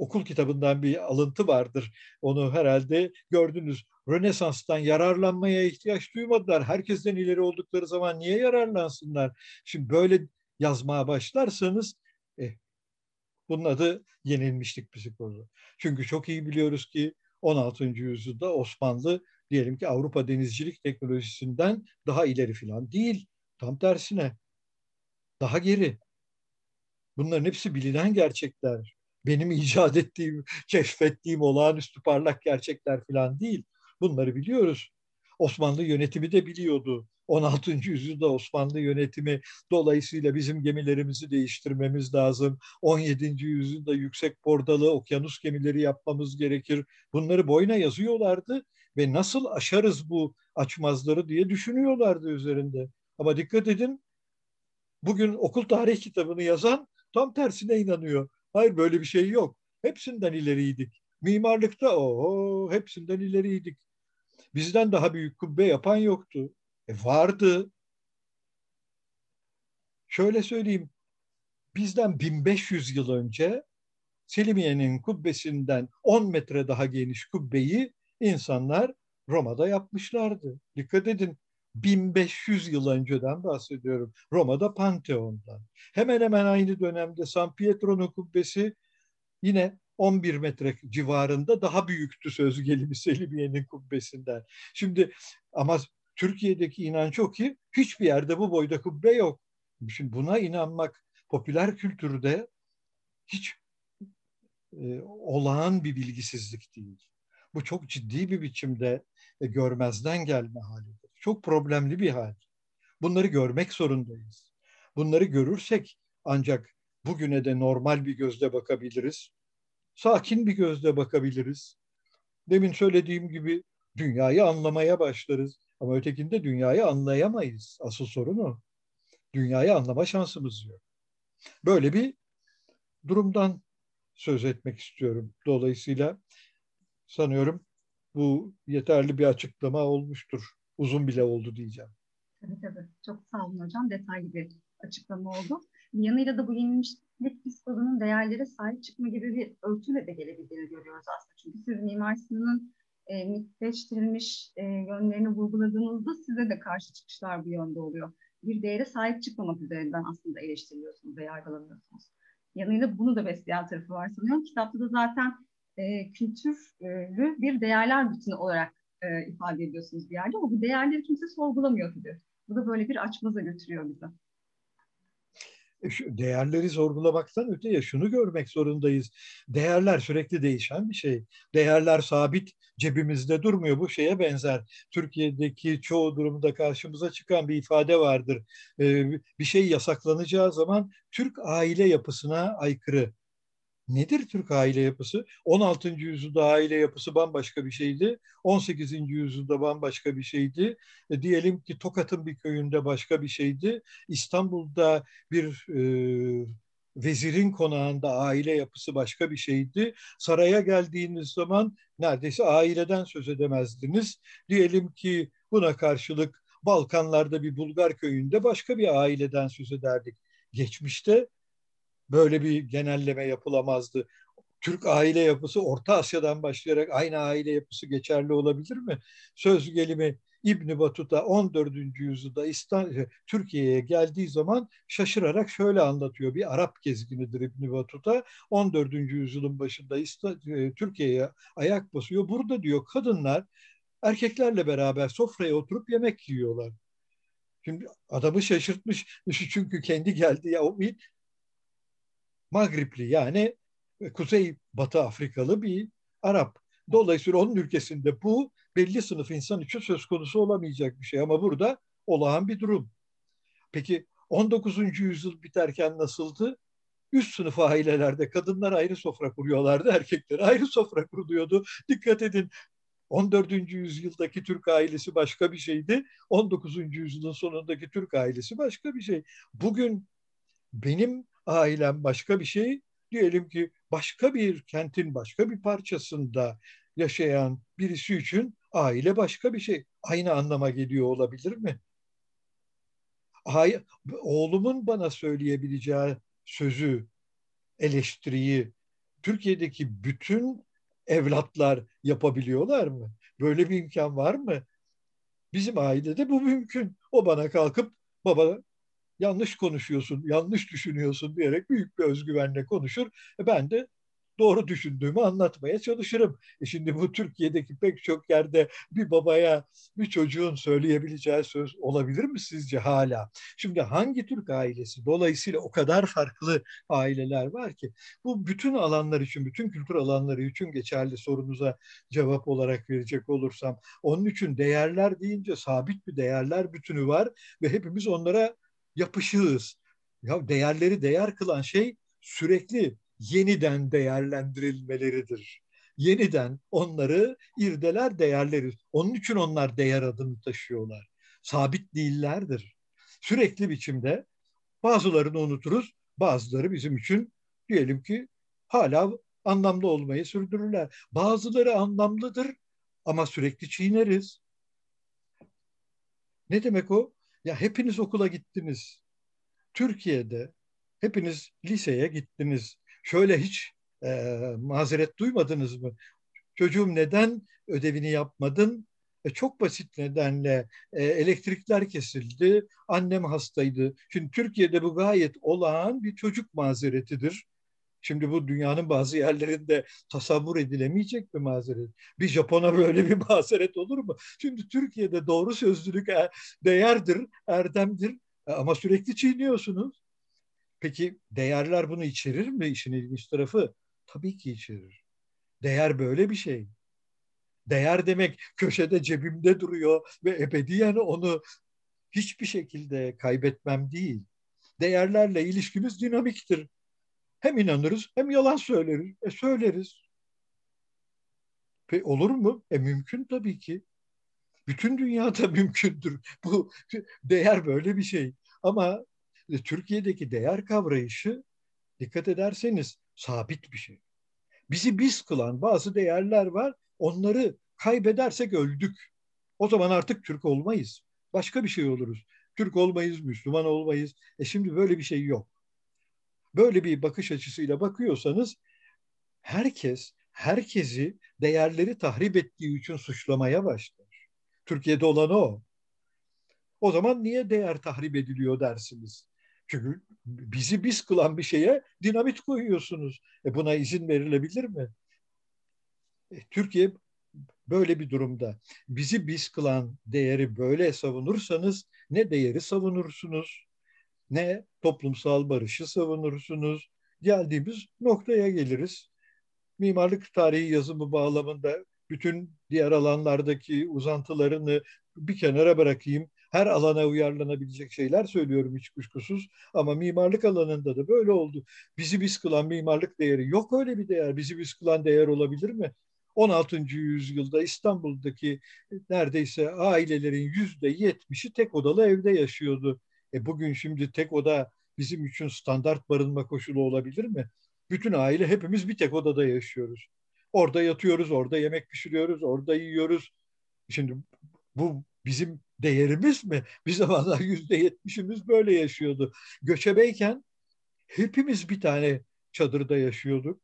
okul kitabından bir alıntı vardır. Onu herhalde gördünüz. Rönesans'tan yararlanmaya ihtiyaç duymadılar. Herkesten ileri oldukları zaman niye yararlansınlar? Şimdi böyle yazmaya başlarsanız eh, bunun adı yenilmişlik psikoloji. Çünkü çok iyi biliyoruz ki 16. yüzyılda Osmanlı diyelim ki Avrupa denizcilik teknolojisinden daha ileri falan değil. Tam tersine daha geri. Bunların hepsi bilinen gerçekler. Benim icat ettiğim, keşfettiğim olağanüstü parlak gerçekler falan değil. Bunları biliyoruz. Osmanlı yönetimi de biliyordu. 16. yüzyılda Osmanlı yönetimi dolayısıyla bizim gemilerimizi değiştirmemiz lazım. 17. yüzyılda yüksek bordalı okyanus gemileri yapmamız gerekir. Bunları boyuna yazıyorlardı ve nasıl aşarız bu açmazları diye düşünüyorlardı üzerinde. Ama dikkat edin bugün okul tarih kitabını yazan tam tersine inanıyor. Hayır böyle bir şey yok. Hepsinden ileriydik. Mimarlıkta o hepsinden ileriydik. Bizden daha büyük kubbe yapan yoktu. E vardı. Şöyle söyleyeyim. Bizden 1500 yıl önce Selimiye'nin kubbesinden 10 metre daha geniş kubbeyi insanlar Roma'da yapmışlardı. Dikkat edin 1500 yıl önceden bahsediyorum. Roma'da Pantheon'dan. Hemen hemen aynı dönemde San Pietro'nun kubbesi yine 11 metre civarında daha büyüktü söz gelimi Selimiye'nin kubbesinden. Şimdi ama Türkiye'deki inanç o ki hiçbir yerde bu boyda kubbe yok. Şimdi buna inanmak popüler kültürde hiç e, olağan bir bilgisizlik değil. Bu çok ciddi bir biçimde e, görmezden gelme halidir. Çok problemli bir hal. Bunları görmek zorundayız. Bunları görürsek ancak bugüne de normal bir gözle bakabiliriz. Sakin bir gözle bakabiliriz. Demin söylediğim gibi dünyayı anlamaya başlarız. Ama ötekinde dünyayı anlayamayız. Asıl sorun o. Dünyayı anlama şansımız yok. Böyle bir durumdan söz etmek istiyorum. Dolayısıyla sanıyorum bu yeterli bir açıklama olmuştur. Uzun bile oldu diyeceğim. Tabii tabii. Çok sağ olun hocam. Detaylı bir açıklama oldu. Bir yanıyla da bu yenilmişlik psikolojinin değerlere sahip çıkma gibi bir örtüyle de gelebildiğini görüyoruz aslında. Çünkü siz Mimar Sinan'ın e, mitleştirilmiş e, yönlerini vurguladığınızda size de karşı çıkışlar bu yönde oluyor. Bir değere sahip çıkmamak üzerinden aslında eleştiriliyorsunuz ve yargılanıyorsunuz. Yanıyla bunu da besleyen tarafı var sanıyorum. Kitapta da zaten e, kültürlü bir değerler bütünü olarak e, ifade ediyorsunuz bir yerde ama bu değerleri kimse sorgulamıyor gibi. Bu da böyle bir açmaza götürüyor bizi. E, değerleri sorgulamaktan öteye şunu görmek zorundayız. Değerler sürekli değişen bir şey. Değerler sabit cebimizde durmuyor. Bu şeye benzer. Türkiye'deki çoğu durumda karşımıza çıkan bir ifade vardır. E, bir şey yasaklanacağı zaman Türk aile yapısına aykırı Nedir Türk aile yapısı? 16. yüzyılda aile yapısı bambaşka bir şeydi. 18. yüzyılda bambaşka bir şeydi. E, diyelim ki Tokat'ın bir köyünde başka bir şeydi. İstanbul'da bir e, vezirin konağında aile yapısı başka bir şeydi. Saraya geldiğiniz zaman neredeyse aileden söz edemezdiniz. Diyelim ki buna karşılık Balkanlarda bir Bulgar köyünde başka bir aileden söz ederdik. Geçmişte böyle bir genelleme yapılamazdı. Türk aile yapısı Orta Asya'dan başlayarak aynı aile yapısı geçerli olabilir mi? Söz gelimi İbn Batuta 14. yüzyılda İstanbul, Türkiye'ye geldiği zaman şaşırarak şöyle anlatıyor. Bir Arap gezginidir İbn Batuta. 14. yüzyılın başında e, Türkiye'ye ayak basıyor. Burada diyor kadınlar erkeklerle beraber sofraya oturup yemek yiyorlar. Şimdi adamı şaşırtmış. Çünkü kendi geldi bir Magripli yani Kuzey Batı Afrikalı bir Arap. Dolayısıyla onun ülkesinde bu belli sınıf insan için söz konusu olamayacak bir şey ama burada olağan bir durum. Peki 19. yüzyıl biterken nasıldı? Üst sınıf ailelerde kadınlar ayrı sofra kuruyorlardı, erkekler ayrı sofra kuruluyordu. Dikkat edin 14. yüzyıldaki Türk ailesi başka bir şeydi. 19. yüzyılın sonundaki Türk ailesi başka bir şey. Bugün benim ailem başka bir şey. Diyelim ki başka bir kentin başka bir parçasında yaşayan birisi için aile başka bir şey. Aynı anlama geliyor olabilir mi? Oğlumun bana söyleyebileceği sözü, eleştiriyi Türkiye'deki bütün evlatlar yapabiliyorlar mı? Böyle bir imkan var mı? Bizim ailede bu mümkün. O bana kalkıp baba yanlış konuşuyorsun, yanlış düşünüyorsun diyerek büyük bir özgüvenle konuşur. E ben de doğru düşündüğümü anlatmaya çalışırım. E şimdi bu Türkiye'deki pek çok yerde bir babaya bir çocuğun söyleyebileceği söz olabilir mi sizce hala? Şimdi hangi Türk ailesi? Dolayısıyla o kadar farklı aileler var ki bu bütün alanlar için, bütün kültür alanları için geçerli sorunuza cevap olarak verecek olursam. Onun için değerler deyince sabit bir değerler bütünü var ve hepimiz onlara yapışığız. Ya değerleri değer kılan şey sürekli yeniden değerlendirilmeleridir. Yeniden onları irdeler değerleri. Onun için onlar değer adını taşıyorlar. Sabit değillerdir. Sürekli biçimde bazılarını unuturuz, bazıları bizim için diyelim ki hala anlamlı olmayı sürdürürler. Bazıları anlamlıdır ama sürekli çiğneriz. Ne demek o? Ya hepiniz okula gittiniz. Türkiye'de hepiniz liseye gittiniz şöyle hiç e, mazeret duymadınız mı? Çocuğum neden ödevini yapmadın? E, çok basit nedenle e, elektrikler kesildi, annem hastaydı. Şimdi Türkiye'de bu gayet olağan bir çocuk mazeretidir. Şimdi bu dünyanın bazı yerlerinde tasavvur edilemeyecek bir mazeret. Bir Japon'a böyle bir mazeret olur mu? Şimdi Türkiye'de doğru sözlülük e, değerdir, erdemdir e, ama sürekli çiğniyorsunuz. Peki değerler bunu içerir mi? İşin ilginç tarafı tabii ki içerir. Değer böyle bir şey. Değer demek köşede cebimde duruyor ve ebediyen onu hiçbir şekilde kaybetmem değil. Değerlerle ilişkimiz dinamiktir. Hem inanırız hem yalan söyleriz. E söyleriz. Pe olur mu? E mümkün tabii ki. Bütün dünyada mümkündür. Bu değer böyle bir şey. Ama Türkiye'deki değer kavrayışı dikkat ederseniz sabit bir şey. Bizi biz kılan bazı değerler var. Onları kaybedersek öldük. O zaman artık Türk olmayız. Başka bir şey oluruz. Türk olmayız, Müslüman olmayız. E şimdi böyle bir şey yok. Böyle bir bakış açısıyla bakıyorsanız herkes herkesi değerleri tahrip ettiği için suçlamaya başlar. Türkiye'de olan o. O zaman niye değer tahrip ediliyor dersiniz? Çünkü bizi biz kılan bir şeye dinamit koyuyorsunuz. E buna izin verilebilir mi? E, Türkiye böyle bir durumda. Bizi biz kılan değeri böyle savunursanız ne değeri savunursunuz, ne toplumsal barışı savunursunuz. Geldiğimiz noktaya geliriz. Mimarlık tarihi yazımı bağlamında bütün diğer alanlardaki uzantılarını bir kenara bırakayım her alana uyarlanabilecek şeyler söylüyorum hiç kuşkusuz. Ama mimarlık alanında da böyle oldu. Bizi biz kılan mimarlık değeri yok öyle bir değer. Bizi biz kılan değer olabilir mi? 16. yüzyılda İstanbul'daki neredeyse ailelerin yüzde yetmişi tek odalı evde yaşıyordu. E bugün şimdi tek oda bizim için standart barınma koşulu olabilir mi? Bütün aile hepimiz bir tek odada yaşıyoruz. Orada yatıyoruz, orada yemek pişiriyoruz, orada yiyoruz. Şimdi bu bizim değerimiz mi? Bir zamanlar yüzde yetmişimiz böyle yaşıyordu. Göçebeyken hepimiz bir tane çadırda yaşıyorduk.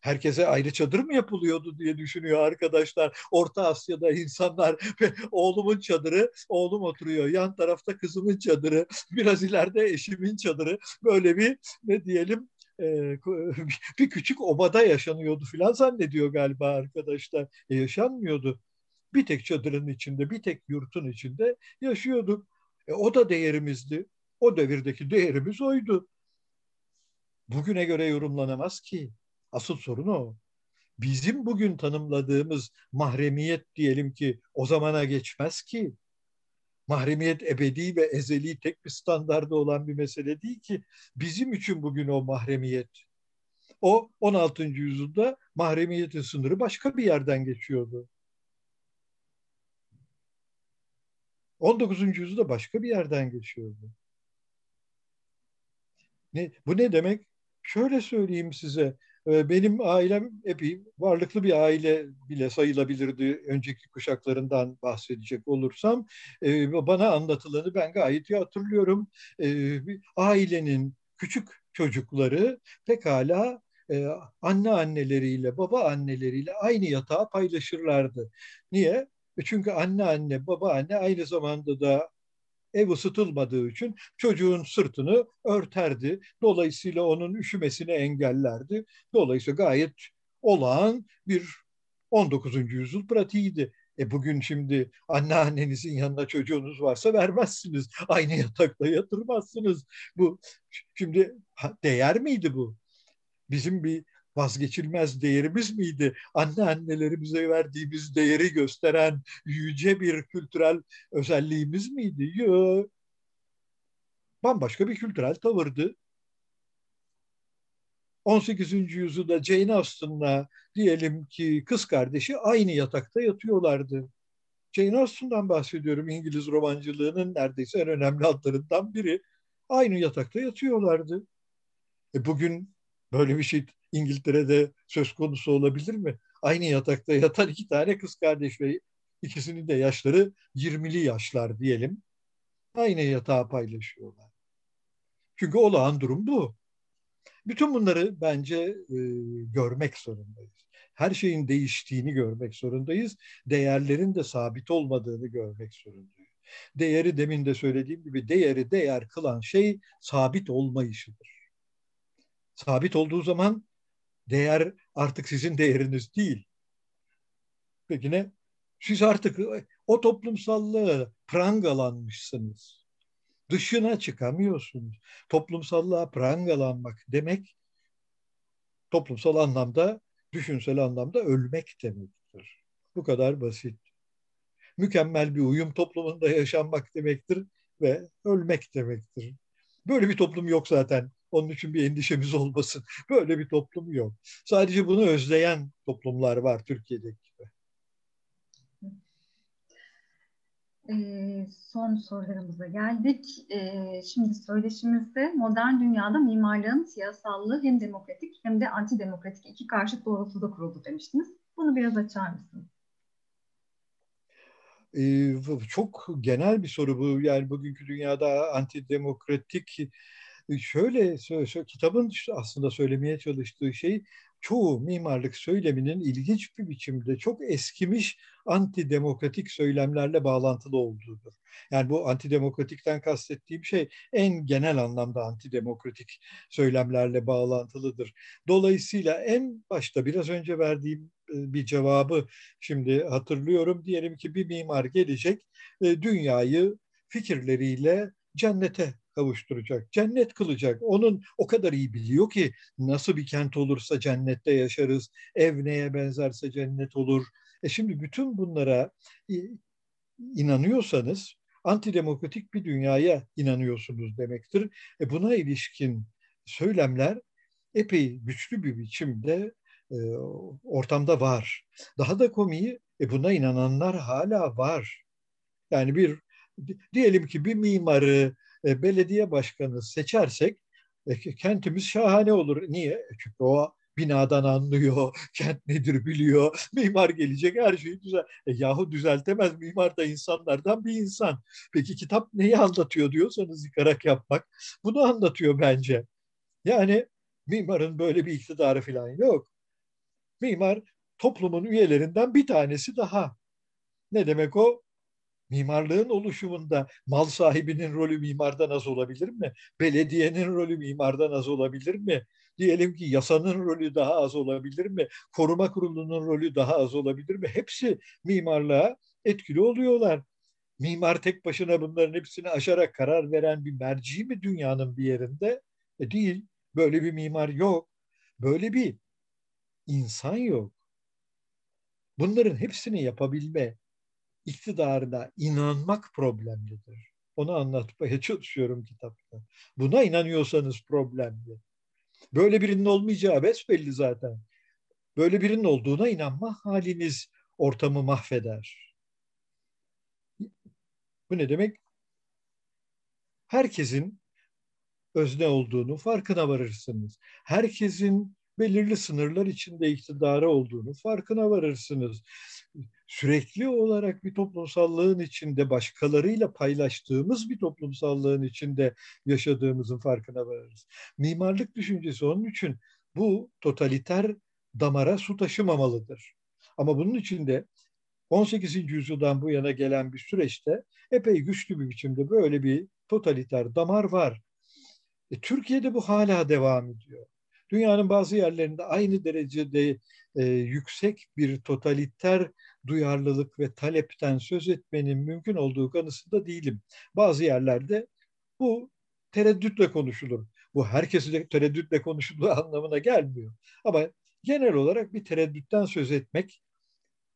Herkese ayrı çadır mı yapılıyordu diye düşünüyor arkadaşlar. Orta Asya'da insanlar oğlumun çadırı, oğlum oturuyor. Yan tarafta kızımın çadırı, biraz ileride eşimin çadırı. Böyle bir ne diyelim e, bir küçük obada yaşanıyordu filan zannediyor galiba arkadaşlar. E, yaşanmıyordu bir tek çadırın içinde, bir tek yurtun içinde yaşıyorduk. E, o da değerimizdi. O devirdeki değerimiz oydu. Bugüne göre yorumlanamaz ki. Asıl sorun o. Bizim bugün tanımladığımız mahremiyet diyelim ki o zamana geçmez ki. Mahremiyet ebedi ve ezeli tek bir standarda olan bir mesele değil ki. Bizim için bugün o mahremiyet. O 16. yüzyılda mahremiyetin sınırı başka bir yerden geçiyordu. 19. yüzyılda başka bir yerden geçiyordu. Ne, bu ne demek? Şöyle söyleyeyim size. E, benim ailem epey varlıklı bir aile bile sayılabilirdi önceki kuşaklarından bahsedecek olursam. E, bana anlatılanı ben gayet iyi hatırlıyorum. E, ailenin küçük çocukları pekala e, anne anneleriyle, baba anneleriyle aynı yatağı paylaşırlardı. Niye? E çünkü anne anne, baba anne aynı zamanda da ev ısıtılmadığı için çocuğun sırtını örterdi. Dolayısıyla onun üşümesini engellerdi. Dolayısıyla gayet olağan bir 19. yüzyıl pratiğiydi. E bugün şimdi anneannenizin yanına çocuğunuz varsa vermezsiniz. Aynı yatakta yatırmazsınız. Bu şimdi değer miydi bu? Bizim bir vazgeçilmez değerimiz miydi? Anneannelerimize verdiğimiz değeri gösteren yüce bir kültürel özelliğimiz miydi? Yok. Bambaşka bir kültürel tavırdı. 18. yüzyılda Jane Austen'la diyelim ki kız kardeşi aynı yatakta yatıyorlardı. Jane Austen'dan bahsediyorum. İngiliz romancılığının neredeyse en önemli adlarından biri. Aynı yatakta yatıyorlardı. E bugün böyle bir şey İngiltere'de söz konusu olabilir mi? Aynı yatakta yatan iki tane kız kardeş ve ikisinin de yaşları 20'li yaşlar diyelim. Aynı yatağı paylaşıyorlar. Çünkü olağan durum bu. Bütün bunları bence e, görmek zorundayız. Her şeyin değiştiğini görmek zorundayız. Değerlerin de sabit olmadığını görmek zorundayız. Değeri demin de söylediğim gibi değeri değer kılan şey sabit olmayışıdır. Sabit olduğu zaman değer artık sizin değeriniz değil. Peki ne? Siz artık o toplumsallığı prangalanmışsınız. Dışına çıkamıyorsunuz. Toplumsallığa prangalanmak demek toplumsal anlamda, düşünsel anlamda ölmek demektir. Bu kadar basit. Mükemmel bir uyum toplumunda yaşanmak demektir ve ölmek demektir. Böyle bir toplum yok zaten. Onun için bir endişemiz olmasın. Böyle bir toplum yok. Sadece bunu özleyen toplumlar var Türkiye'deki gibi. Ee, son sorularımıza geldik. Ee, şimdi söyleşimizde modern dünyada mimarlığın siyasallığı hem demokratik hem de antidemokratik iki karşıt doğrultuda kuruldu demiştiniz. Bunu biraz açar mısınız? Ee, çok genel bir soru bu. Yani bugünkü dünyada antidemokratik şöyle, şöyle kitabın aslında söylemeye çalıştığı şey çoğu mimarlık söyleminin ilginç bir biçimde çok eskimiş antidemokratik söylemlerle bağlantılı olduğudur. Yani bu antidemokratikten kastettiğim şey en genel anlamda antidemokratik söylemlerle bağlantılıdır. Dolayısıyla en başta biraz önce verdiğim e, bir cevabı şimdi hatırlıyorum. Diyelim ki bir mimar gelecek, e, dünyayı fikirleriyle cennete kavuşturacak, cennet kılacak. Onun o kadar iyi biliyor ki nasıl bir kent olursa cennette yaşarız, ev neye benzerse cennet olur. E şimdi bütün bunlara inanıyorsanız antidemokratik bir dünyaya inanıyorsunuz demektir. E buna ilişkin söylemler epey güçlü bir biçimde e, ortamda var. Daha da komiği e buna inananlar hala var. Yani bir diyelim ki bir mimarı e, belediye başkanı seçersek e, kentimiz şahane olur. Niye? E, çünkü o binadan anlıyor, kent nedir biliyor, mimar gelecek her şeyi düzel. E, yahu düzeltemez, mimar da insanlardan bir insan. Peki kitap neyi anlatıyor diyorsanız yıkarak yapmak, bunu anlatıyor bence. Yani mimarın böyle bir iktidarı falan yok. Mimar toplumun üyelerinden bir tanesi daha. Ne demek o? Mimarlığın oluşumunda mal sahibinin rolü mimardan az olabilir mi? Belediyenin rolü mimardan az olabilir mi? Diyelim ki yasanın rolü daha az olabilir mi? Koruma kurulunun rolü daha az olabilir mi? Hepsi mimarlığa etkili oluyorlar. Mimar tek başına bunların hepsini aşarak karar veren bir merci mi dünyanın bir yerinde? E değil. Böyle bir mimar yok. Böyle bir insan yok. Bunların hepsini yapabilme iktidarına inanmak problemlidir. Onu anlatmaya çalışıyorum kitapta. Buna inanıyorsanız problemli. Böyle birinin olmayacağı besbelli zaten. Böyle birinin olduğuna inanma haliniz ortamı mahveder. Bu ne demek? Herkesin özne olduğunu farkına varırsınız. Herkesin belirli sınırlar içinde iktidarı olduğunu farkına varırsınız sürekli olarak bir toplumsallığın içinde başkalarıyla paylaştığımız bir toplumsallığın içinde yaşadığımızın farkına varırız. Mimarlık düşüncesi onun için bu totaliter damara su taşımamalıdır. Ama bunun için de 18. yüzyıldan bu yana gelen bir süreçte epey güçlü bir biçimde böyle bir totaliter damar var. E, Türkiye'de bu hala devam ediyor. Dünyanın bazı yerlerinde aynı derecede e, yüksek bir totaliter duyarlılık ve talepten söz etmenin mümkün olduğu kanısında değilim. Bazı yerlerde bu tereddütle konuşulur. Bu herkesin tereddütle konuşulduğu anlamına gelmiyor. Ama genel olarak bir tereddütten söz etmek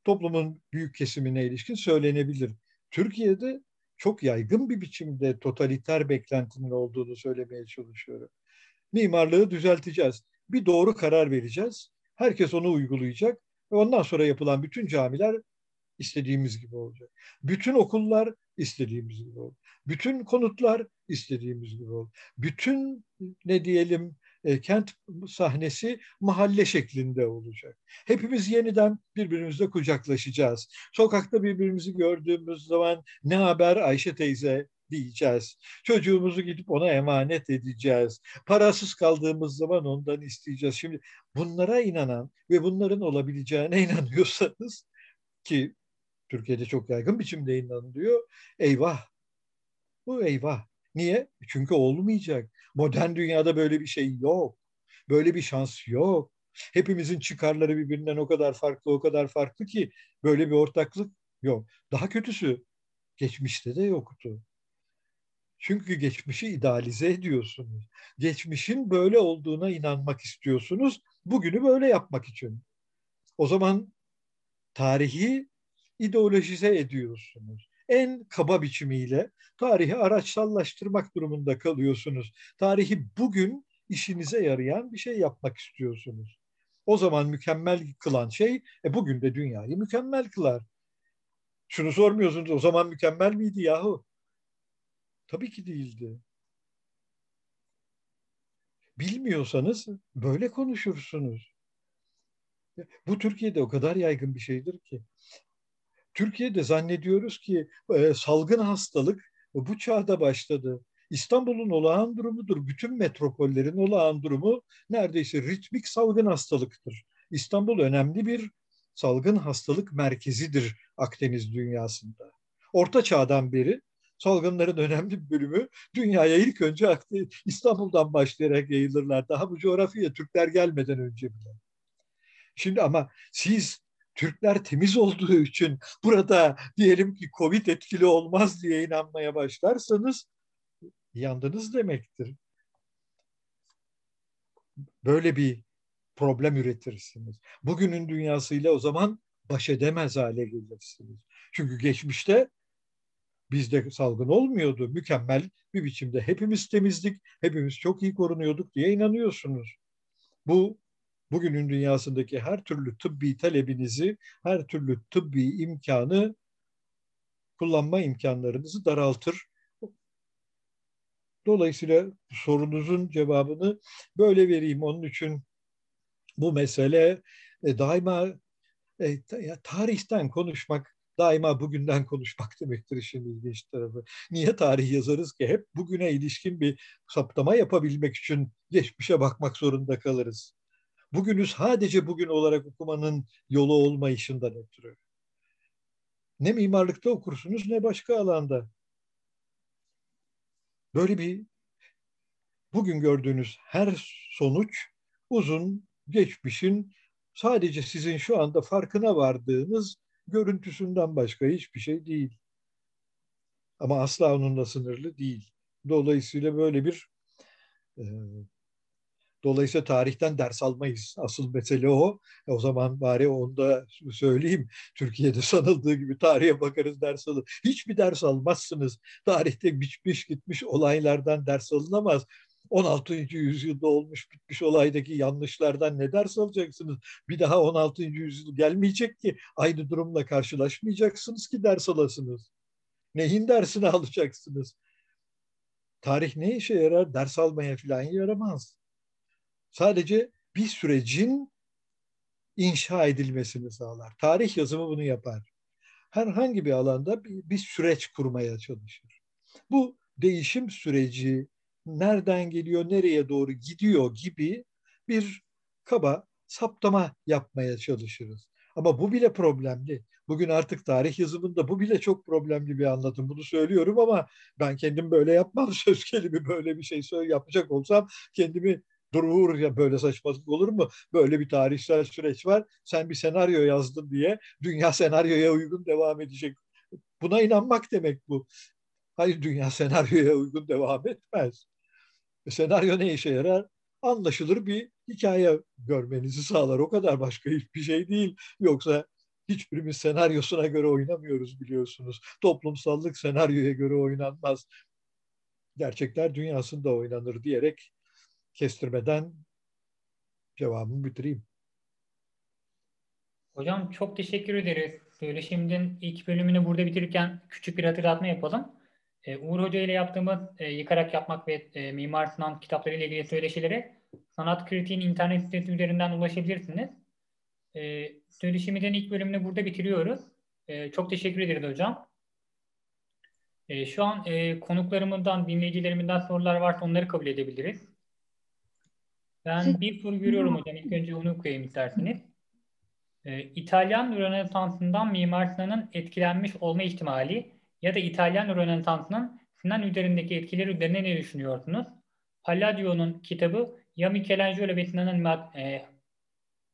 toplumun büyük kesimine ilişkin söylenebilir. Türkiye'de çok yaygın bir biçimde totaliter beklentinin olduğunu söylemeye çalışıyorum. Mimarlığı düzelteceğiz. Bir doğru karar vereceğiz. Herkes onu uygulayacak. Ve ondan sonra yapılan bütün camiler istediğimiz gibi olacak. Bütün okullar istediğimiz gibi olacak. Bütün konutlar istediğimiz gibi olacak. Bütün ne diyelim e, kent sahnesi mahalle şeklinde olacak. Hepimiz yeniden birbirimizle kucaklaşacağız. Sokakta birbirimizi gördüğümüz zaman ne haber Ayşe teyze diyeceğiz. Çocuğumuzu gidip ona emanet edeceğiz. Parasız kaldığımız zaman ondan isteyeceğiz. Şimdi bunlara inanan ve bunların olabileceğine inanıyorsanız ki Türkiye'de çok yaygın biçimde inanılıyor. Eyvah. Bu eyvah. Niye? Çünkü olmayacak. Modern dünyada böyle bir şey yok. Böyle bir şans yok. Hepimizin çıkarları birbirinden o kadar farklı, o kadar farklı ki böyle bir ortaklık yok. Daha kötüsü geçmişte de yoktu. Çünkü geçmişi idealize ediyorsunuz. Geçmişin böyle olduğuna inanmak istiyorsunuz. Bugünü böyle yapmak için. O zaman tarihi ideolojize ediyorsunuz. En kaba biçimiyle tarihi araçsallaştırmak durumunda kalıyorsunuz. Tarihi bugün işinize yarayan bir şey yapmak istiyorsunuz. O zaman mükemmel kılan şey e bugün de dünyayı mükemmel kılar. Şunu sormuyorsunuz o zaman mükemmel miydi yahu? Tabii ki değildi. Bilmiyorsanız böyle konuşursunuz. Bu Türkiye'de o kadar yaygın bir şeydir ki. Türkiye'de zannediyoruz ki e, salgın hastalık bu çağda başladı. İstanbul'un olağan durumudur. Bütün metropollerin olağan durumu neredeyse ritmik salgın hastalıktır. İstanbul önemli bir salgın hastalık merkezidir Akdeniz dünyasında. Orta çağdan beri salgınların önemli bir bölümü dünyaya ilk önce İstanbul'dan başlayarak yayılırlar. Daha bu coğrafyaya Türkler gelmeden önce bile. Şimdi ama siz Türkler temiz olduğu için burada diyelim ki Covid etkili olmaz diye inanmaya başlarsanız yandınız demektir. Böyle bir problem üretirsiniz. Bugünün dünyasıyla o zaman baş edemez hale gelirsiniz. Çünkü geçmişte bizde salgın olmuyordu. Mükemmel bir biçimde hepimiz temizdik, hepimiz çok iyi korunuyorduk diye inanıyorsunuz. Bu bugünün dünyasındaki her türlü tıbbi talebinizi, her türlü tıbbi imkanı kullanma imkanlarınızı daraltır. Dolayısıyla sorunuzun cevabını böyle vereyim. Onun için bu mesele e, daima e, tarihten konuşmak daima bugünden konuşmak demektir işin ilginç tarafı. Niye tarih yazarız ki? Hep bugüne ilişkin bir saptama yapabilmek için geçmişe bakmak zorunda kalırız. Bugünü sadece bugün olarak okumanın yolu olmayışından ötürü. Ne mimarlıkta okursunuz ne başka alanda. Böyle bir bugün gördüğünüz her sonuç uzun geçmişin sadece sizin şu anda farkına vardığınız görüntüsünden başka hiçbir şey değil. Ama asla onunla sınırlı değil. Dolayısıyla böyle bir e, Dolayısıyla tarihten ders almayız. Asıl mesele o. E o zaman bari onu da söyleyeyim. Türkiye'de sanıldığı gibi tarihe bakarız ders alır. Hiçbir ders almazsınız. Tarihte biçmiş gitmiş olaylardan ders alınamaz. 16. yüzyılda olmuş bitmiş olaydaki yanlışlardan ne ders alacaksınız? Bir daha 16. yüzyıl gelmeyecek ki aynı durumla karşılaşmayacaksınız ki ders alasınız. Neyin dersini alacaksınız? Tarih ne işe yarar? Ders almaya falan yaramaz. Sadece bir sürecin inşa edilmesini sağlar. Tarih yazımı bunu yapar. Herhangi bir alanda bir, bir süreç kurmaya çalışır. Bu değişim süreci nereden geliyor, nereye doğru gidiyor gibi bir kaba saptama yapmaya çalışırız. Ama bu bile problemli. Bugün artık tarih yazımında bu bile çok problemli bir anlatım. Bunu söylüyorum ama ben kendim böyle yapmam. Söz gelimi böyle bir şey söyle yapacak olsam kendimi durur ya böyle saçmalık olur mu? Böyle bir tarihsel süreç var. Sen bir senaryo yazdın diye dünya senaryoya uygun devam edecek. Buna inanmak demek bu. Hayır dünya senaryoya uygun devam etmez. Senaryo ne işe yarar? Anlaşılır bir hikaye görmenizi sağlar. O kadar başka hiçbir şey değil. Yoksa hiçbirimiz senaryosuna göre oynamıyoruz biliyorsunuz. Toplumsallık senaryoya göre oynanmaz. Gerçekler dünyasında oynanır diyerek kestirmeden cevabımı bitireyim. Hocam çok teşekkür ederiz. Söyleşimizin ilk bölümünü burada bitirirken küçük bir hatırlatma yapalım. Ee, Uğur Hoca ile yaptığımız e, Yıkarak Yapmak ve e, Mimar Sinan kitapları ile ilgili söyleşilere Sanat Kritiğin internet sitesi üzerinden ulaşabilirsiniz. E, söyleşimizin ilk bölümünü burada bitiriyoruz. E, çok teşekkür ederiz hocam. E, şu an e, konuklarımızdan, dinleyicilerimizden sorular varsa onları kabul edebiliriz. Ben bir soru görüyorum hocam. İlk önce onu okuyayım isterseniz. Ee, İtalyan Rönesansı'ndan Mimar Sinan'ın etkilenmiş olma ihtimali ya da İtalyan Rönesansı'nın Sinan üzerindeki etkileri üzerine ne düşünüyorsunuz? Palladio'nun kitabı ya Michelangelo ve Sinan'ın e,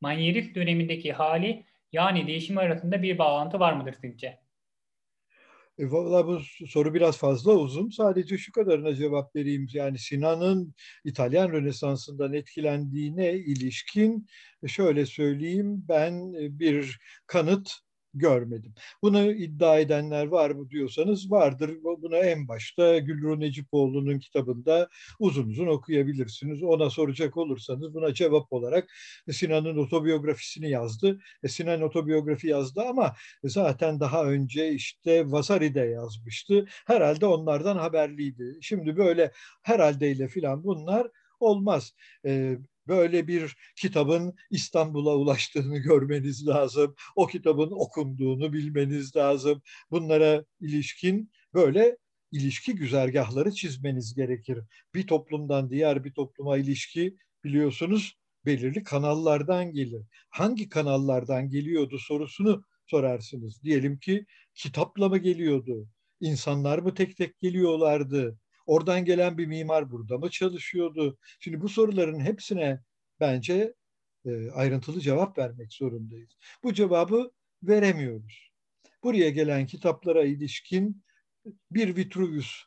manyerist dönemindeki hali yani değişimi arasında bir bağlantı var mıdır sizce? E, Valla bu soru biraz fazla uzun. Sadece şu kadarına cevap vereyim. Yani Sinan'ın İtalyan Rönesansı'ndan etkilendiğine ilişkin e, şöyle söyleyeyim. Ben e, bir kanıt görmedim. Bunu iddia edenler var mı diyorsanız vardır. Bunu en başta Gülru Necipoğlu'nun kitabında uzun uzun okuyabilirsiniz. Ona soracak olursanız buna cevap olarak Sinan'ın otobiyografisini yazdı. E, Sinan otobiyografi yazdı ama zaten daha önce işte Vasari'de yazmıştı. Herhalde onlardan haberliydi. Şimdi böyle herhaldeyle filan bunlar olmaz. E, böyle bir kitabın İstanbul'a ulaştığını görmeniz lazım. O kitabın okunduğunu bilmeniz lazım. Bunlara ilişkin böyle ilişki güzergahları çizmeniz gerekir. Bir toplumdan diğer bir topluma ilişki biliyorsunuz belirli kanallardan gelir. Hangi kanallardan geliyordu sorusunu sorarsınız. Diyelim ki kitapla mı geliyordu? İnsanlar mı tek tek geliyorlardı? Oradan gelen bir mimar burada mı çalışıyordu? Şimdi bu soruların hepsine bence e, ayrıntılı cevap vermek zorundayız. Bu cevabı veremiyoruz. Buraya gelen kitaplara ilişkin bir Vitruvius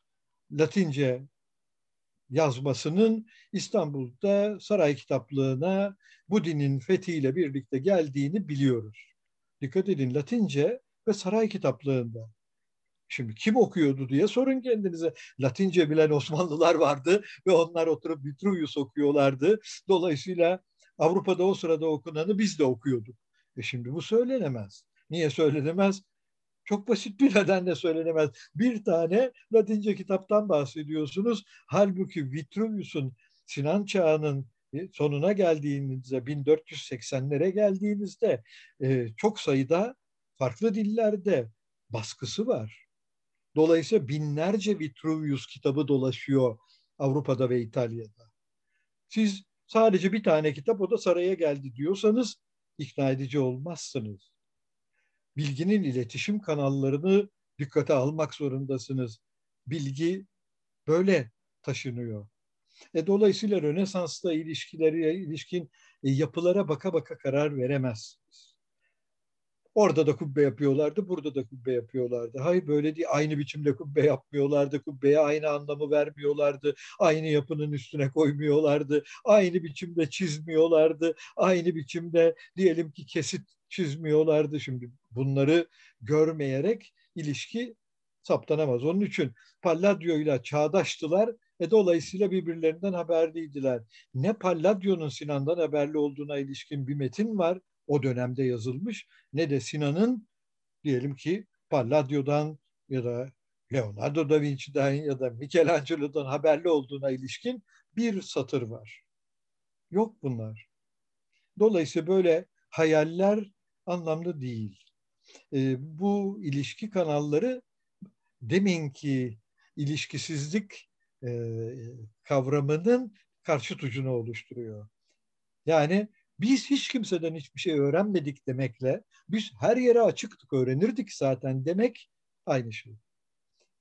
Latince yazmasının İstanbul'da saray kitaplığına bu dinin fethiyle birlikte geldiğini biliyoruz. Dikkat edin Latince ve saray kitaplığında. Şimdi kim okuyordu diye sorun kendinize. Latince bilen Osmanlılar vardı ve onlar oturup Vitruvius okuyorlardı. Dolayısıyla Avrupa'da o sırada okunanı biz de okuyorduk. E şimdi bu söylenemez. Niye söylenemez? Çok basit bir nedenle söylenemez. Bir tane Latince kitaptan bahsediyorsunuz. Halbuki Vitruvius'un Sinan Çağı'nın e, sonuna geldiğinizde 1480'lere geldiğinizde e, çok sayıda farklı dillerde baskısı var. Dolayısıyla binlerce Vitruvius kitabı dolaşıyor Avrupa'da ve İtalya'da. Siz sadece bir tane kitap o da saraya geldi diyorsanız ikna edici olmazsınız. Bilginin iletişim kanallarını dikkate almak zorundasınız. Bilgi böyle taşınıyor. E, dolayısıyla Rönesans'la ilişkileri ilişkin e, yapılara baka baka karar veremezsiniz. Orada da kubbe yapıyorlardı, burada da kubbe yapıyorlardı. Hayır böyle değil, aynı biçimde kubbe yapmıyorlardı, kubbeye aynı anlamı vermiyorlardı, aynı yapının üstüne koymuyorlardı, aynı biçimde çizmiyorlardı, aynı biçimde diyelim ki kesit çizmiyorlardı. Şimdi bunları görmeyerek ilişki saptanamaz. Onun için Palladio ile çağdaştılar e dolayısıyla birbirlerinden haberliydiler. Ne Palladio'nun Sinan'dan haberli olduğuna ilişkin bir metin var o dönemde yazılmış ne de Sinan'ın diyelim ki Palladio'dan ya da Leonardo da Vinci'den ya da Michelangelo'dan haberli olduğuna ilişkin bir satır var. Yok bunlar. Dolayısıyla böyle hayaller anlamlı değil. E, bu ilişki kanalları deminki ilişkisizlik e, kavramının karşı ucunu oluşturuyor. Yani Biz hiç kimseden hiçbir şey öğrenmedik demekle biz her yere açıktık öğrenirdik zaten demek aynı şey.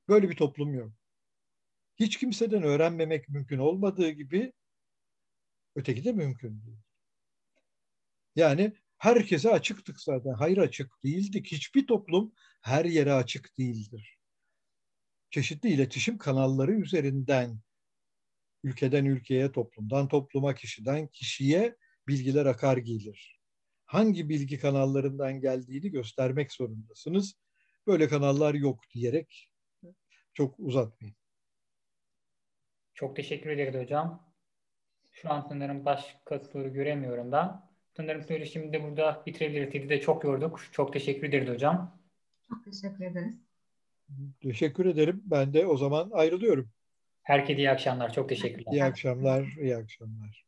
Böyle bir toplum yok. Hiç kimseden öğrenmemek mümkün olmadığı gibi öteki de mümkün değil. Yani herkese açıktık zaten. Hayır açık değildik. Hiçbir toplum her yere açık değildir. Çeşitli iletişim kanalları üzerinden ülkeden ülkeye, toplumdan topluma, kişiden kişiye bilgiler akar gelir. Hangi bilgi kanallarından geldiğini göstermek zorundasınız. Böyle kanallar yok diyerek çok uzatmayayım. Çok teşekkür ederiz hocam. Şu an sanırım başka soru göremiyorum ben. Sanırım söyleşimi de burada bitirebiliriz. Sizi de çok yorduk. Çok teşekkür ederiz hocam. Çok teşekkür ederiz. Teşekkür ederim. Ben de o zaman ayrılıyorum. Herkese iyi akşamlar. Çok teşekkürler. İyi akşamlar, iyi akşamlar.